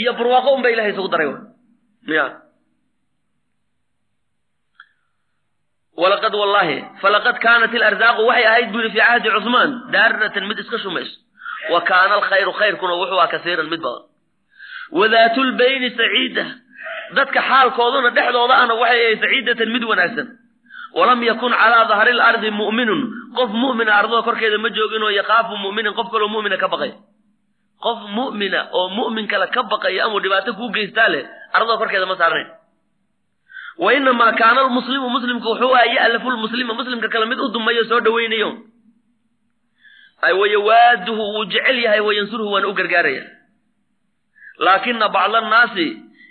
A: iyo barwaaqo unba ilahay isugu daray ya. Walaqad wallahi falaqad kaanat ilarzaaqu waxay ahayd yidhi fii cahdi cusmaan daaratan mid iska shumayso wa kaana alkhayru khayrkuna wuxuu ah kasiiran mid badan. Wadaatulbayni saciida. Dadka xaalkooduna dhexdooda ana waxay ahayd saciidatan mid wanaagsan. Walam yakun calaa dahri lardi mu'minun. Qof mu'mina ardada korkeeda ma joogin oo yakaafu mu'minin qof kaloo mu'mina ka baqay. Qof mu'mina oo mu'min kale ka baqaya amuu dhibaato kuu geystaa leh ardada korkeeda ma saarnayn. Wa kaana almuslimu muslimku wuxuu aha ya'lafu lmuslima muslimka kale mid u dumayo soo dhawaynayo wayawaaduhu wuu jecel yahay wayansuruhu waana u gargaaraya. Laakina bacda annaasi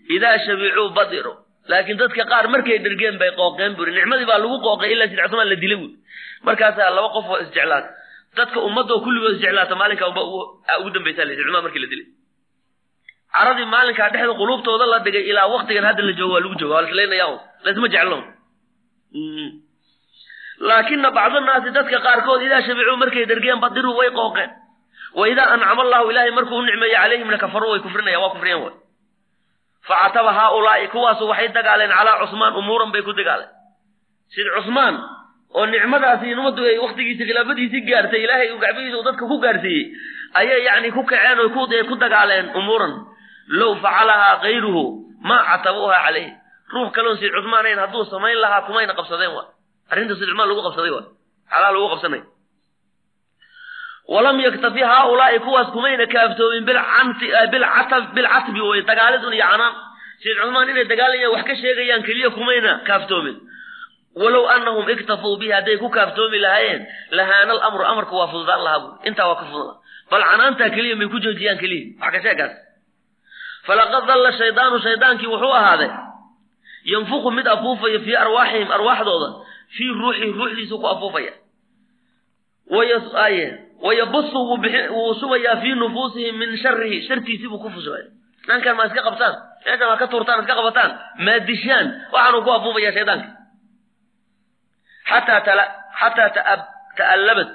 A: idaa shabicuu badiru. Laakiin dadka qaar markay dhergeen bay qooqeen buri. Nicmadii baa lagu qooqay ilaa sid cusmaan la dilay buuri markaasaa laba qof oo isjeclaata dadka ummadoo kulligood isjeclaata maalinkaa unba ugu dambaysaa layidhi cusmaan markii la dilay caradii maalinkaa dhexda quluubtooda la dhigay ilaa waktigan hadda la joogo waa lagu jooga waa laslaynaya un. Laysma jeclo laakina bacdanaasi dadka qaarkood idaa shabicuu markay dhergeen badiruu way qooqeen. Wa ancama allahu ilaahay markuu u nicmeeyo calayhimna kafaruu way kufrinaya waa kufriyeen way. Facataba haaulaa'i kuwaasu waxay dagaaleen calaa cusmaan umuuran bay ku dagaaleen. Sid cusmaan oo nicmadaasi ummaddu ay waktigiisii khilaafadiisii gaartay ilaahay gacbihiisa dadka ku gaarsiiyey ayay yacni ku kaceen oo ku dagaaleen umuuran low facalahaa kayruhu maa catabuuha calayh ruux kaloon sid cusmaan ayn hadduu samayn lahaa kumayna qabsadeen wa? Arrinta sid cusmaan lagu qabsaday wa? Xalaa lagu qabsanay. Walam yaktafi haaulaa'i kuwaas kumayna kaaftoomin bilcatbi way dagaalidun iyo canaan sayd cusmaan inay dagaalayaan wax ka sheegayaan keliya kumayna kaaftoomin. Walow annahum iktafuu bihi hadday ku kaaftoomi lahaayeen lahaana alamru amarku waa fududaan lahaa intaa waa ka fudula bal canaantaa keliya may ku joojiyaan keliya. Wax ka sheegaas falaqad dalla shaydaanu shaydaankii wuxuu ahaaday yanfuqu mid afuufaya fii arwaaxihim arwaaxdooda fii ruuxihi ruuxdiisu ku afuufaya wayabusu wuu subayaa fii nufuusihim min sharihi shartiisii buu ku fusubaya dhankan ma iska qabtaan meeshan ma ka tuurtaan iska qabataan maadishaan waxaanuu ku afuufaya shaydaanka xataa ta'allabad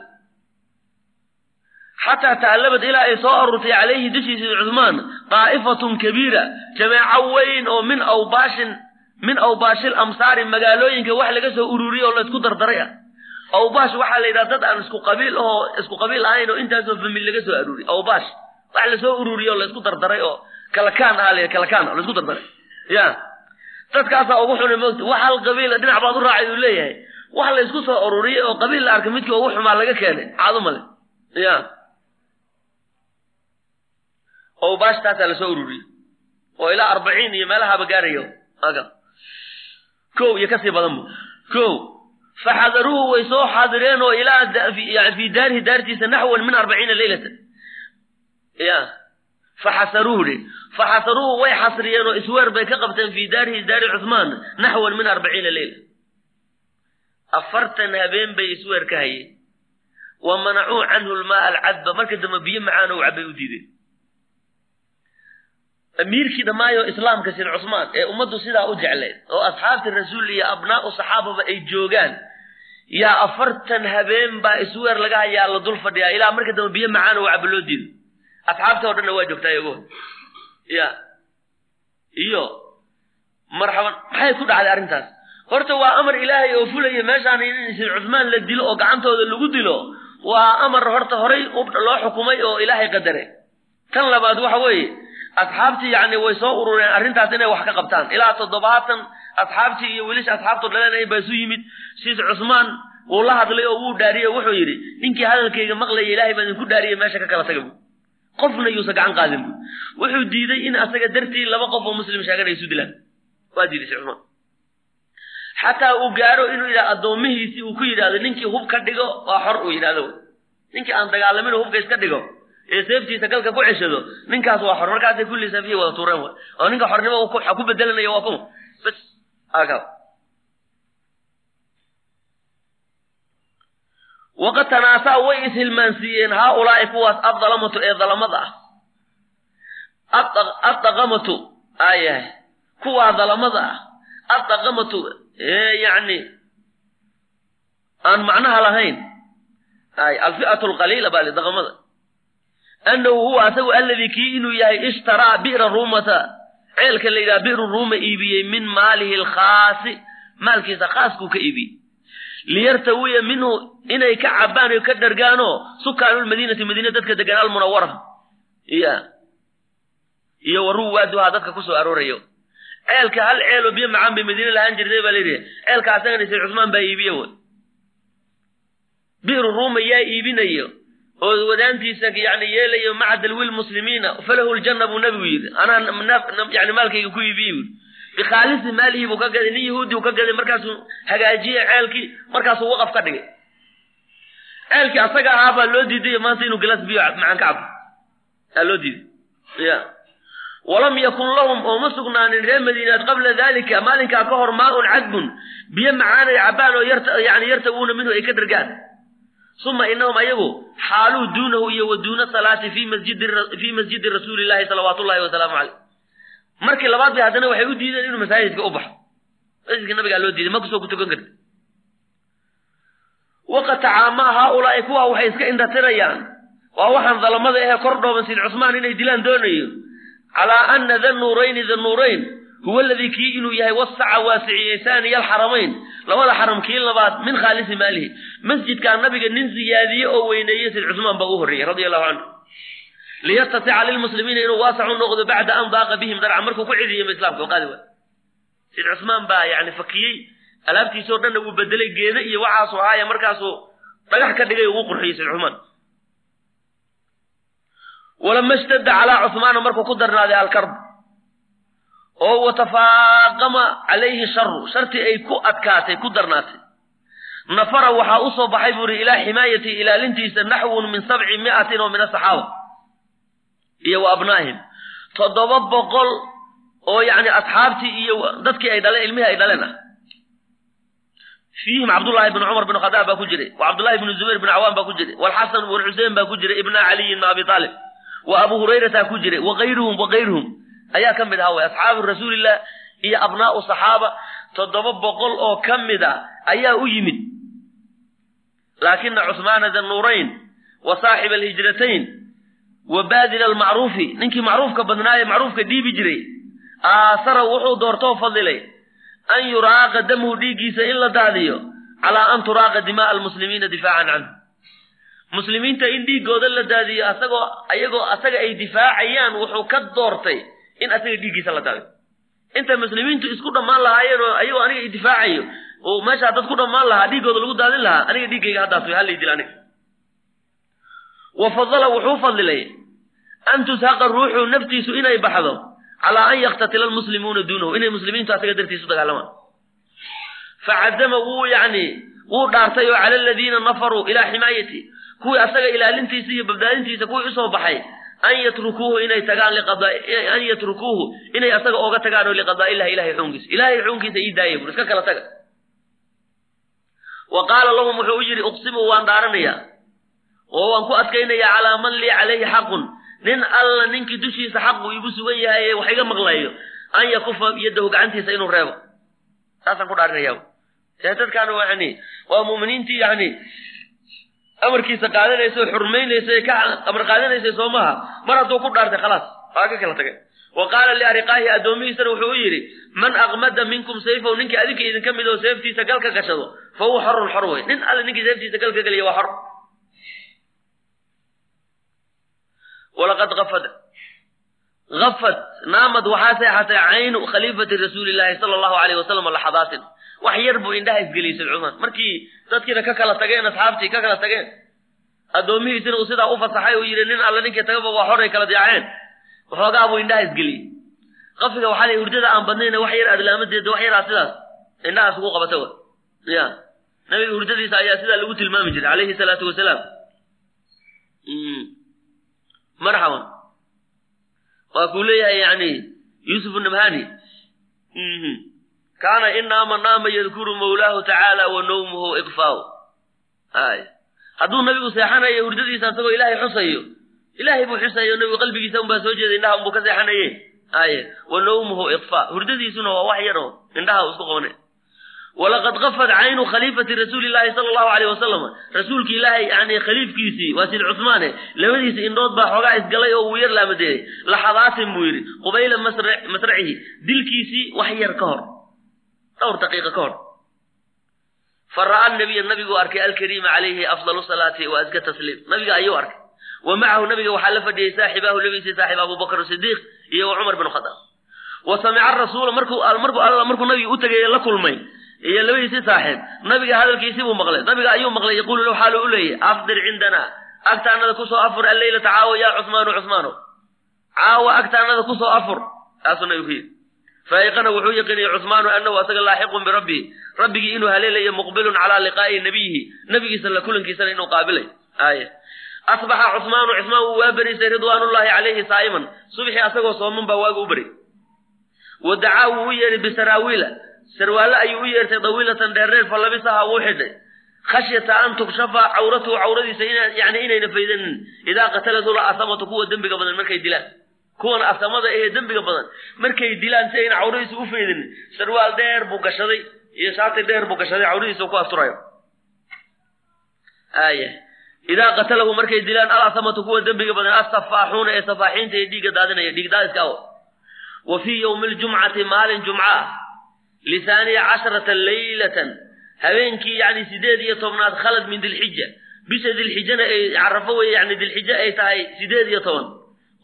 A: xataa ta'allabad ilaa ay soo aruurtay calayhi dushiisa cusmaan daa'ifatun kabiira jamaaco weyn oo min awbaashin min awbaashil amsaari magaalooyinka wax laga soo ururiyey oo laysku dardaray ah awbaash waxaa la yidhaha dad aan isku qabiil ahoo isku qabiil ahayn oo intaasoo famil laga soo aruuriy awbaash wax la soo ururiyey oo laysku dardaray oo kalakaan aha la kalakaan laysku dardaray ya dadkaasaa ugu xunay moogta wax hal qabiila dhinac baad u raacay uu leeyahay wax laysku soo ururiyey oo qabiil la arkay midkii ugu xumaa laga keenay caado male awbaash taasaa la soo ururiyey oo ilaa arbaciin iyo meelahaaba gaarayo. Ko iyo ka sii badan bu. Ko faxadaruuhu way soo xaadireen oo ilaa fii daarihi daartiisa naxwan min arbaciina leylatan. Faxasaruuhu dhe faxasaruuhu way xasriyeen oo isweer bay ka qabteen fii daarihi daari cusmaan naxwan min arbaciina leyla. Afartan habeen bay isweer ka hayeen. Wa manacuu canhu lmaa alcadba. Marka dambe biyo macaan ou cabbay u diideen amiirkii dhammaayo islaamka sir cusmaan ee ummaddu sidaa u jecleed oo asxaabta rasuul iyo abnaa'u saxaababa ay joogaan yaa afartan habeen baa isweer laga hayaa la dul fadhiyaa ilaa marka dambe biyo macaan oo caba loo diido. Asxaabta o dhanna waa joogtaa iyago ya. Iyo marxaban maxay ku dhacday arrintaas? Horta waa amar ilaahay oo fulaya meeshaan in sir cusmaan la dilo oo gacantooda lagu dilo waa amar horta horay loo xukumay oo ilaahay qadare. Tan labaad waxa weeye asxaabtii yacni way soo urureen arrintaas inay wax ka qabtaan. Ilaa toddobaatan asxaabtii iyo wilisha asxaabtu dhaleen baa isu yimid. Siis cusmaan wuu la hadlay oo wuu dhaariyey oo wuxuu yidhi ninkii hadalkayga maqlaya ilaahay baan idinku dhaariyey meesha ka kala taga bu qofna yuusa gacan qaadin bu wuxuu diiday in asaga dartii laba qof oo muslim sheeganay isu dilaan. Waa diiday cusmaan. Xataa uu gaaro inuu yidhahdo addoomihiisii uu ku yidhahdo ninkii hub ka dhigo waa xor uu yidhahdo ninkii aan dagaalamin hubka iska dhigo ee seeftiisa galka ku ceshado ninkaas waa xor. Markaasay kulli safihi wada tuureen way. Oo ninka xornimo ku bedelanaya waa kuma bas aka waqad tanaasaa way ishilmaansiiyeen. Haaulaa'i kuwaas addalamatu ee dalamada ah. Addaqamatu aayahay kuwaa dalamada ah. Addaqamatu ee yacni aan macnaha lahayn. Ay alfi'atu alqaliila baa li daqamada annahu huwa asagu alladii kii inuu yahay ishtaraa bi'ra ruumata ceelka la yidhaha bi'ru ruuma iibiyey min maalihi alkhaasi maalkiisa khaaskuu ka iibiyey liyartawiya minhu inay ka cabaan o ka dhargaanoo sukaanulmadiinati madiina dadka degan almunawara iya iyo waruwaaduhaa dadka ku soo aroorayo ceelka hal ceeloo biyo macaan bay madiine lahaan jirtay baa layidhi ceelka asagana sayd cusmaan baa iibiye wy bi'ru ruuma yaa iibinayo oo wadaantiisa yani yeelayo maca dalwiil muslimiina falahu ljanna buu nabigu yidhi. Anaa yani maalkayga ku iibiye yidhi. Bikhaalisi maalihii buu ka gaday nin yahuudi u ka gaday markaasuu hagaajiyey ceelkii markaasuu waqaf ka dhigay. Ceelkii asaga ahaa baa loo diiday maanta inuu galaas biyo macaan ka cabo aa loo diiday? Ya walam yakun lahum oo ma sugnaanin reer madiinaad qabla dalika maalinkaa ka hor maaun cadbun biyo macaanay cabaan oo yani yartaguuna minhu ay ka dhargaan uma inahum ayagu xaaluu duunahu iyo wa duuna salaati fi masjidfii masjidi rasuuli llahi salawaatu llahi wasalaamu caleyh markii labaad bay haddana waxay u diideen inuu masaajidka u baxo masjidka nabigaa loo diiday ma ku soo ku tukan karti waqad tacaamaa haaulaai kuwa waxay iska indhatirayaan waa waxaan dalamada ahee kor dhooban sid cusmaan inay dilaan doonayo calaa ana da nuurayni da nuurayn huwa aladii kii inuu yahay wasaca waasiciyey saaniya alxaramayn labada xaram kii labaad min khaalisi maalihi masjidkaa nabiga nin siyaadiye oo weyneeye sid cusmaan baa u horreeyey radia allahu canhu liyastasica lilmuslimiina inuu waasacu noqdo bacda an daaqa bihim darca markuu ku cidiyama islamka qaadi waay sid cusmaan baa yani fakiyey alaabtiisoo dhanna wuu bedelay geeda iyo waxaasuu ahaaya markaasuu dhagax ka dhigay ugu qurxiyey sid cusmaan walama ishtadda calaa cuhmaana markuu ku darnaaday alkarb oo watafaaqama calayhi sharu shartii ay ku adkaatay ku darnaatay. Nafara waxaa u soo baxay buu ihi ilaa ximaayati ilaalintiisa naxwun min sabci mi'atin oo min asaxaaba iyo wa abnaa'ihim toddoba boqol oo yacni asxaabtii iyo dadkii ay dhaleen ilmihii ay dhaleen ah. Fiihim cabdullaahi bn cumar bn khadaab baa ku jiray wa cabdullahi bn zubayr bn cawaan baa ku jiray walxasan bn xusein baa ku jiray ibna caliyin bn abi aalib wa abu hurayrataa ku jiray wakayruhum wakayruhum ayaa ka mid ahaa way asxaabu rasuulillah iyo abnaa'u saxaaba. Toddoba boqol oo ka mid a ayaa u yimid. Laakina cusmaana da nuurayn wa saaxiba alhijratayn wa baadila almacruufi ninkii macruufka badnaaye macruufka dhiibi jiray aasara wuxuu doortoo fadilay an yuraaqa damuhu dhiiggiisa in la daadiyo calaa an turaaqa dimaaa almuslimiina difaacan canhu. Muslimiinta in dhiiggooda la daadiyo asagoo ayagoo asaga ay difaacayaan wuxuu ka doortay in asaga dhiiggiisa la daadiyo inta muslimiintu isku dhammaan lahaayeen oo ayagoo aniga idifaacayo oo meeshaa dad ku dhammaan lahaa dhiiggooda lagu daadin lahaa aniga dhiiggayga haddaas hallay dil aniga. Wa fadala wuxuu fadilay an tushaqa ruuxu naftiisu inay baxdo calaa an yaktatila almuslimuuna duunahu. Inay muslimiintu asaga dartiisu dagaalamaan. Facazama wuu yacni wuu dhaartay oo cala aladiina nafaruu ilaa ximaayati kuwii asaga ilaalintiisa iyo badbaadintiisa kuwii u soo baxay an yatrukuuhu inay tagaan an yatrukuuhu inay asaga ooga tagaan oo liqadaa illahi ilahay xuunkiisa ilahay xuunkiisa ii daaya bur iska kala taga wa qaala lahum wuxuu u yidhi uqsimu waan dhaaranayaa oo waan ku adkaynayaa calaa man lii calayhi xaqun. Nin alla ninkii dushiisa xaqu igu sugan yahay ee wax iga maqlayo an yakufa yadahu gacantiisa inuu reebo. Saasaan ku dhaarinaya see dadkaana yani waa mu'miniintii yani amarkiisa qaadanaysa xurmaynaysa ka amar qaadanaysay soo maha mar hadduu ku dhaartay khalaas waa ka kala tagay. Wa qaala liariqaahi addoomihiisana wuxuu u yidhi man aqmada minkum sayfaw ninkii adinka idinka mid oo seeftiisa galka gashado fa huwa xorun xor wey nin alle ninkii seeftiisa galka geliya waa xor afad naamad waxaa seexatay caynu khaliifati rasuuli llaahi sala allahu alayh wasalam laxadaatin wax yar buu indhaha isgeliyey sid cumar markii dadkiina ka kala tageen asxaabtii ka kala tageen addoomihiisina uu sidaa u fasaxay uu yidhi nin alle ninkii tagaba waa xoray kala diyaaceen waxoogaa buu indhaha isgeliyey qafiga waxaa la hurdada aan badnayna wax yar adlaamadeeda wax yaraa sidaas indhahaas ugu qabata wa ya nabiga hurdadiisa ayaa sidaa lagu tilmaami jiray calayhi salaatu wasalaam marxaban waa kuu leeyahay yani yuusuf nabhani kaana in naama yadkuru mawlaahu tacaala wa nawmuhu iqfaaw. Ay. Hadduu nabigu seexanayo hurdadiisa asagoo ilaahay xusayo. Ilaahay buu xusayo nabigu qalbigiisa unbaa soo jeeda indhaha unbuu ka seexanaye aye wa nawmuhu iqfa hurdadiisuna waa wax yaroo indhaha isku qabanay walaqad qafad caynu khaliifati rasuuli llahi sala allahu alayh wasalam rasuulki ilaahay yani khaliifkiisii waa sid cusmaane labadiisa indhood baa xoogaa isgalay oo uu yar laamadeeyey laxadaatin buu yidhi qubayla masracihi dilkiisii wax yar ka hor dhowr daqiiqa ka hor fa ra'a nabiya nabigu arkay alkariima calayhi afdalu salaati wa aska tasliim nabiga ayuu arkay wa macahu nabiga waxaa la fadhiyey saaxibaahu labadiisii saaxib abubakr sidiiq iyo wa cumar bin khadaab wa samica rasuula markuu alla markuu nabiga u tegay la kulmay iyo labadiisii saaxiib nabiga hadalkiisii buu maqlay. Nabiga ayuu maqlay yaquulu lahu xaalu u leeyahy afdir cindana agtaanada ku soo afur alleylata caawa yaa cusmaanu cusmaano caawa agtaanada ku soo afur. Taasuu nabigu ku yidhi. Faaiqana wuxuu yaqiiniyey cusmaanu anahu asaga laaxiqun birabbihi rabbigii inuu haleelayo muqbilun calaa liqaa'i nabiyihi. Nabigiisa la kulankiisana inuu qaabilay. Aaya asbaxa cusmaanu cusmaan wuu waa beriisay ridwaanullahi calayhi saa'iman. Subxii asagoo sooman baa u beri. Wa dacaa wuu u yeedhay bisaraawiila sarwaalle ayuu u yeertay dawiilatan dheerdheer fa labisaha wuu xidhay. Khashyata an tukshafa cawratuhu cawradiisa yani inayna faydanin. Idaa qataladu la asamatu kuwa dembiga badan markay dilaan. Kuwan asamada ee dembiga badan markay dilaan si ayna cawradiisa u faydinin sarwaal dheer buu gashaday iyo shaati dheer buu gashaday cawradiisa ku asturayo. Idaa qatalahu markay dilaan al asamatu kuwa dembiga badan asafaaxuuna ee safaaxiinta ee dhiigga daadinaya dhiig wa fii yowmi ljumcati maalin jumca lihaaniya casharata laylatan habeenkii yani sideed iyo tobnaad khalad min dilxija bisha dilxijana ay carafo wey yani dilxije ay tahay sideed iyo toban.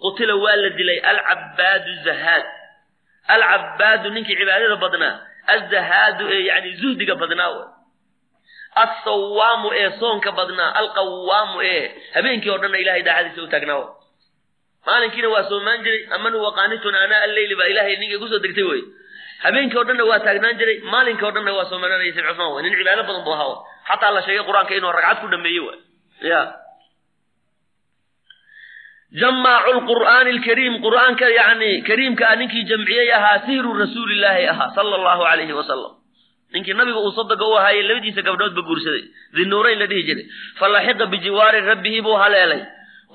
A: Qutila waa la dilay alcabaadu zahaad. Alcabaadu ninkii cibaadada badnaa azahaadu ee yani zuhdiga badnaa assawaamu ee soonka badnaa alqawaamu ee habeenkii oo dhanna ilahay daacadiisa u taagnaa maalinkiina waa soomaan jiray amanu waqaanitun anaa alleyli baa ilahay ninkay ku soo degtay wey habeenkii o dhanna waa taagnaan jiray maalinkii o dhanna waa soomaananaya sayd cusmaan way nin cibaado badan buu ahaa. Xataa la sheegay qur'aanka inuu ragcad ku dhameeye waay ya jamaacu lqur'aani alkariim qur'aanka yani kariimka ah ninkii jamciyey ahaa sihru rasuulillaahi ahaa sala allahu calayhi wasalam ninkii nabiga uu sadaga u ahaayey labadiisa gabdhoodba guursaday. Dinuurayn la dhihi jiray. Falaxiqa bijiwaari rabbihi buu haleelay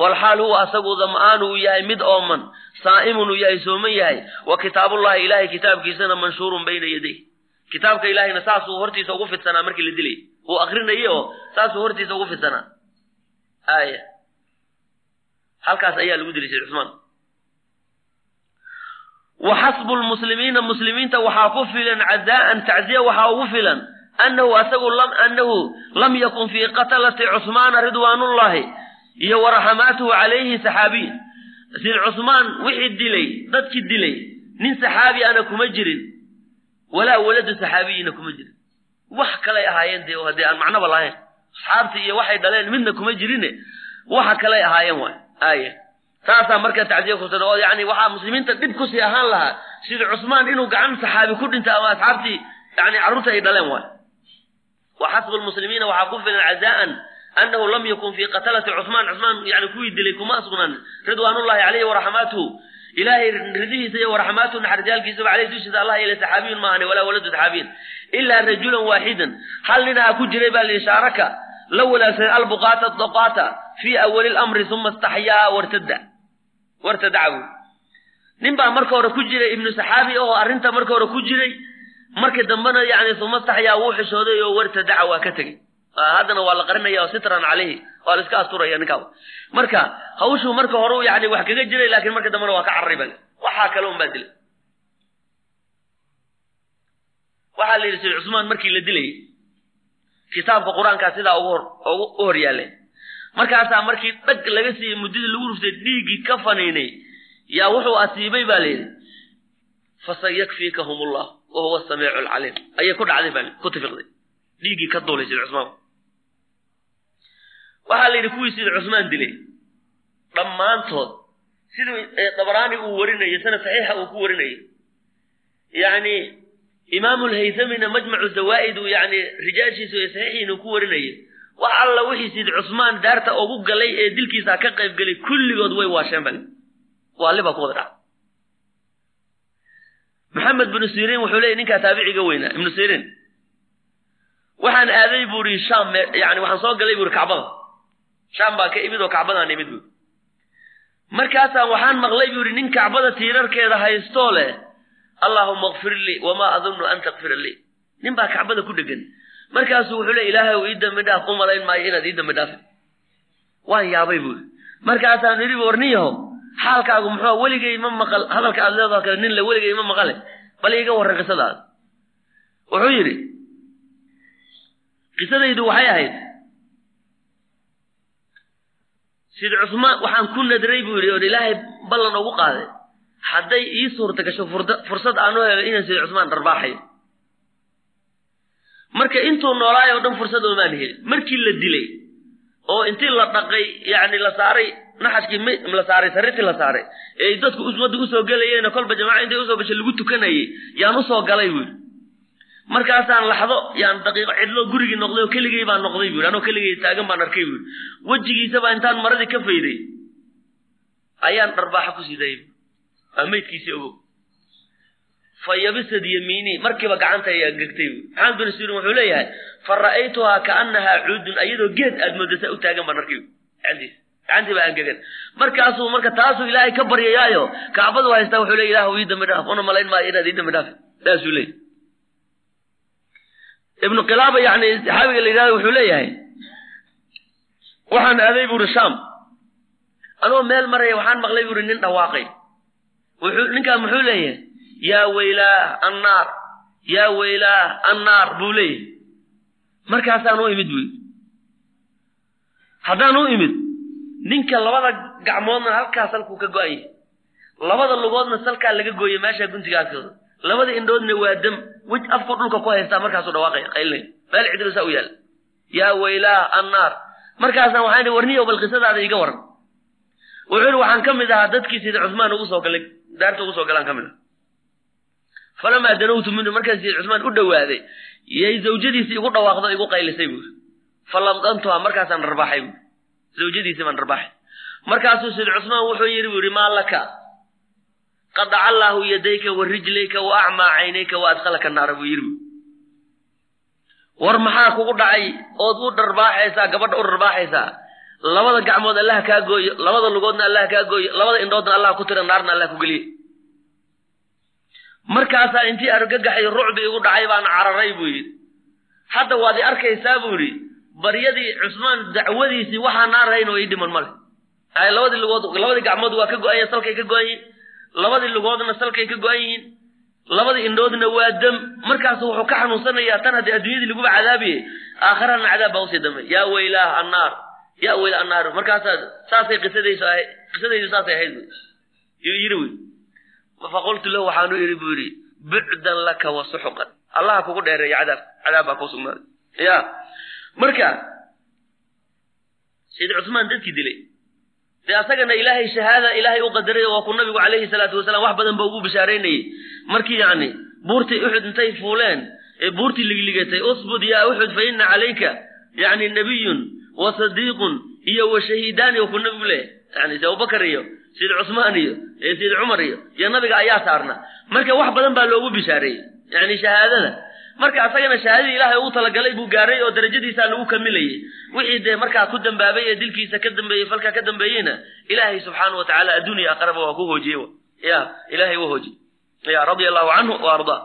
A: walxaal huwa asagu dam'aanu uu yahay mid ooman saa'imun uu yahay sooman yahay wa kitaabullahi ilahay kitaabkiisana manshuurun bayna yaday kitaabka ilahayna saasuu hortiisa ugu fidsanaa markii la dilay uu akrinayay oo saasuu hortiisa ugu fidsanaa aaya halkaas ayaa lagu dilay sayd cusmaan wa xasbu lmuslimiina muslimiinta waxaa ku filan cazaa'an tacziya waxaa ugu filan annahu asagu annahu lam yakun fii qatalati cusmaana ridwaanullahi iyo waraxamaatuhu calayhi saxaabiy sid cusmaan wixii dilay dadkii dilay nin saxaabi ana kuma jirin. Walaa waladu saxaabiyina kuma jirin. Wax kalay ahaayeen dee haddii aan macnoba lahayn. Asxaabtii iyo waxay dhaleen midna kuma jirine waxa kalay ahaayeen waay aaya taasaa marka tacdiya kusada oo yani waxaa muslimiinta dhib ku sii ahaan lahaa. Sida cusmaan inuu gacan saxaabi ku dhinta ama asxaabtii yani carruurta ay dhaleen waay. Wa xasbu lmuslimiina waxaa ku filan cazaa'an annahu lam yakun fii qatalati cusmaan cusmaan yani kuwii dilay kuma sugnaan ridwaanullahi caleyhi waraxmaatuhu ilaahay ridihiisa iyo waraxmaatuhu naxarisyaalkiisaba caleyhi dushiisa allah yeelay saxaabiyin maahane walaa waladu saxaabiyin ilaa rajulan waaxidan hal ninaa ku jiray baa lihi shaaraka la walaagsaday albuqaata doqaata fii awali lamri uma istaxyaa wartada wartadacabu nin baa marka hore ku jiray ibnu saxaabi oo arrinta marka hore ku jiray marka dambena yani haddana waa la qarinaya sitran caleyhi waa la iska asturaya ninkaa. Marka hawshuu marka hore yani wax kaga jiray laakiin marka dambena waa ka cararay ba waxaa kale un baa dilay. Waxaa la yidhi sayd cusmaan markii la dilayay kitaabka qur'aankaa sidaa u hor yaallay markaasaa markii dhag laga siiyey muddadii lagu ruftay dhiiggii ka faniinay yaa wuxuu asiibay baa la yidhi fasayakfiikahum ullah wa asamiicu alcaliim ayay ku dhacday baa ku dhiiggii ka duulay sayd cusmaan waxaa la yidhi kuwii sayd cusmaan dilay. Dhammaantood siduu dabaraani uu warinayo sanad saxiixa uu ku warinayo. Yani imaamu lhaysamina majmacu zawaa'id uu yani rijaashiisa iyo saxiixiina uu ku warinayo. Wax alla wixii sayd cusmaan daarta ugu galay ee dilkiisa ka qayb gelay kulligood way waasheen bale waali baa ku wada dhaca. Maxamed binu siriin wuxuu leeyay ninkaa taabiciga weynaa ibnu siriin. Waxaan aaday buu ii shaam yani waxaan soo galay buu i kacbada shaam baa ka imid oo kacbadaan imid buuri markaasaan waxaan maqlay buu yidhi nin kacbada tiirarkeeda haystoo leh allaahuma kfir lii wamaa adunnu an takfira lii. Nin baa kacbada ku dhegan. Markaasuu wuxuu le ilaahay ii dambi dhaaf u maayo inaad ii dambi dhaafin. Waan yaabay buuri markaasaan idhi warniyaho xaalkaagu muxuu weligay ma maqal hadalka aad leedaho kale nin le weligay ma maqale bal iiga warran qisadaada. Wuxuu yidhi qisadaydu waxay ahayd sid cusmaan waxaan ku nadray buu yidhi oon ilaahay ballan ugu qaaday. Hadday ii suurta gasho fursad aan u helo inaan sid cusmaan dharbaaxayo marka intuu noolaay oo dhan fursad oomaan helin markii la dilay oo intii la dhaqay yacni la saaray naxashkii la saaray sariirtii la saaray ee dadku ummadda u soo gelayeena kolba jamaaca intay u soo gashay lagu tukanayay yaan u soo galay buu yidhi markaasaan laxdo yaan daqiiqo cidlo gurigii noqday oo keligay baan noqday buu anoo keligay taagan baan arkay buu yidhi. Wejigiisabaa intaan maradii ka fayday. Ayaan dharbaaxo ku siday waa meydkiisii ogow. Fa yabisad yamiinii markiiba gacanta ay angegtay buu maxamed bin sirin wuxuu leeyahay fa ra'aytuhaa kaannahaa cuudun ayadoo geed aad moodasa u taagan baan arkay gacantii baa angegan markaasuu marka taasuu ilaahay ka baryayaayo kacbadu haystaa wuxuu leey ilahu ii dambi dhaaf una malayn maayo inaad ii dambi dhaafi. Saasuu leeyay ibnu qilaaba yani saxaabiga la yidhahdo wuxuu leeyahay waxaan aaday buuri shaam anoo meel maraya waxaan maqlay buuri nin dhawaaqay. Ninkaa muxuu leeyahay yaa weylaah annaar yaa weylaah annaar buu leeyahay. Markaasaan u imid buy haddaan u imid ninka labada gacmoodna halkaas halkuu ka go-an labada lugoodna salkaa laga gooyay meesha guntiga agtooda labada indhoodna waa dam wej afku dhulka ku haystaa markaasuu dhawaaqaya qaylinaya meel cidlo saa u yaalla yaa weylaah annaar. Markaasaan waxaan ihi warniyow bal qisadaada iiga waran wuxuu ihi waxaan ka mid ahaa dadkii sida cusmaan ugu soo galay daarta ugu soo galaan ka mid ah. Falamaa danowtu minhu markaan sida cusmaan u dhowaaday yay zawjadiisii igu dhawaaqdo igu qaylisay buuri falamdantuha markaasaan dharbaaxay buuri zawjadiisii baan dharbaaxay markaasuu sida cusmaan wuxuu yidhi buu maa laka qadaca allaahu yadayka wa rijlayka wa acmaa caynayka wa adkhalaka naara buu yidhi. War maxaa kugu dhacay? Ood u dharbaaxaysaa gabadha u dharbaaxaysaa labada gacmood allah kaa gooyo labada lugoodna allah kaa gooyo labada indhoodna allah ku tira naarna allah ku geliye. Markaasaa intii argagaxay rucbi igu dhacay baan cararay buu yidhi. Hadda waad arkaysaa buu yidhi baryadii cusmaan dacwadiisii waxaa naarahayn oo ii dhiman male. Labadii lugood labadii gacmood waa ka go-an yihiin salkay ka go-an yihiin labadii lugoodna salkay ka go-an yihiin labadii indhoodna waa dam. Markaasu wuxuu ka xanuunsanayaa tan haddii adduunyadii laguba cadaabiye aakharana cadaab baa u sii damay yaa weylaah annaar yaa weyla annaar. Markaasaa saasay qisadaysu ahayd qisadaydu saasay ahayd bu yuu wy faqultu lahu waxaanu idhi buu yidhi bucdan laka wa suxuqan. Allaha kugu dheereeya cadaab cadaab baa kuu ya marka sayid cusmaan dadkii dilay dee asagana ilaahay shahaada ilaahay u qadaray waa ku nabigu calayhi salaatu wasalaam wax badan ba ugu bishaaraynayey markii yacni buurtii uxud intay fuuleen ee buurtii ligligatay usbud yaa uxud fa ina calayka yacni nabiyun wa sadiiqun iyo wa shahiidaani oo ku nabigu leh. Yani si abubakar iyo sayid cusmaan iyo sayid cumar iyo iyo nabiga ayaa saarna marka wax badan baa loogu bishaareeyey yani shahaadada marka asagana shahaadadii ilaahay ugu talagalay buu gaaray oo darajadiisaa lagu kamilayey wixii dee markaa ku dambaabay ee dilkiisa ka dambeeyey falkaa ka dambeeyeyna ilaahay subxaana wa tacaala adduuniya aqraba waa ku hoojiyey ya ilaahay waa hoojiyey ya radia allahu canhu wa ardaa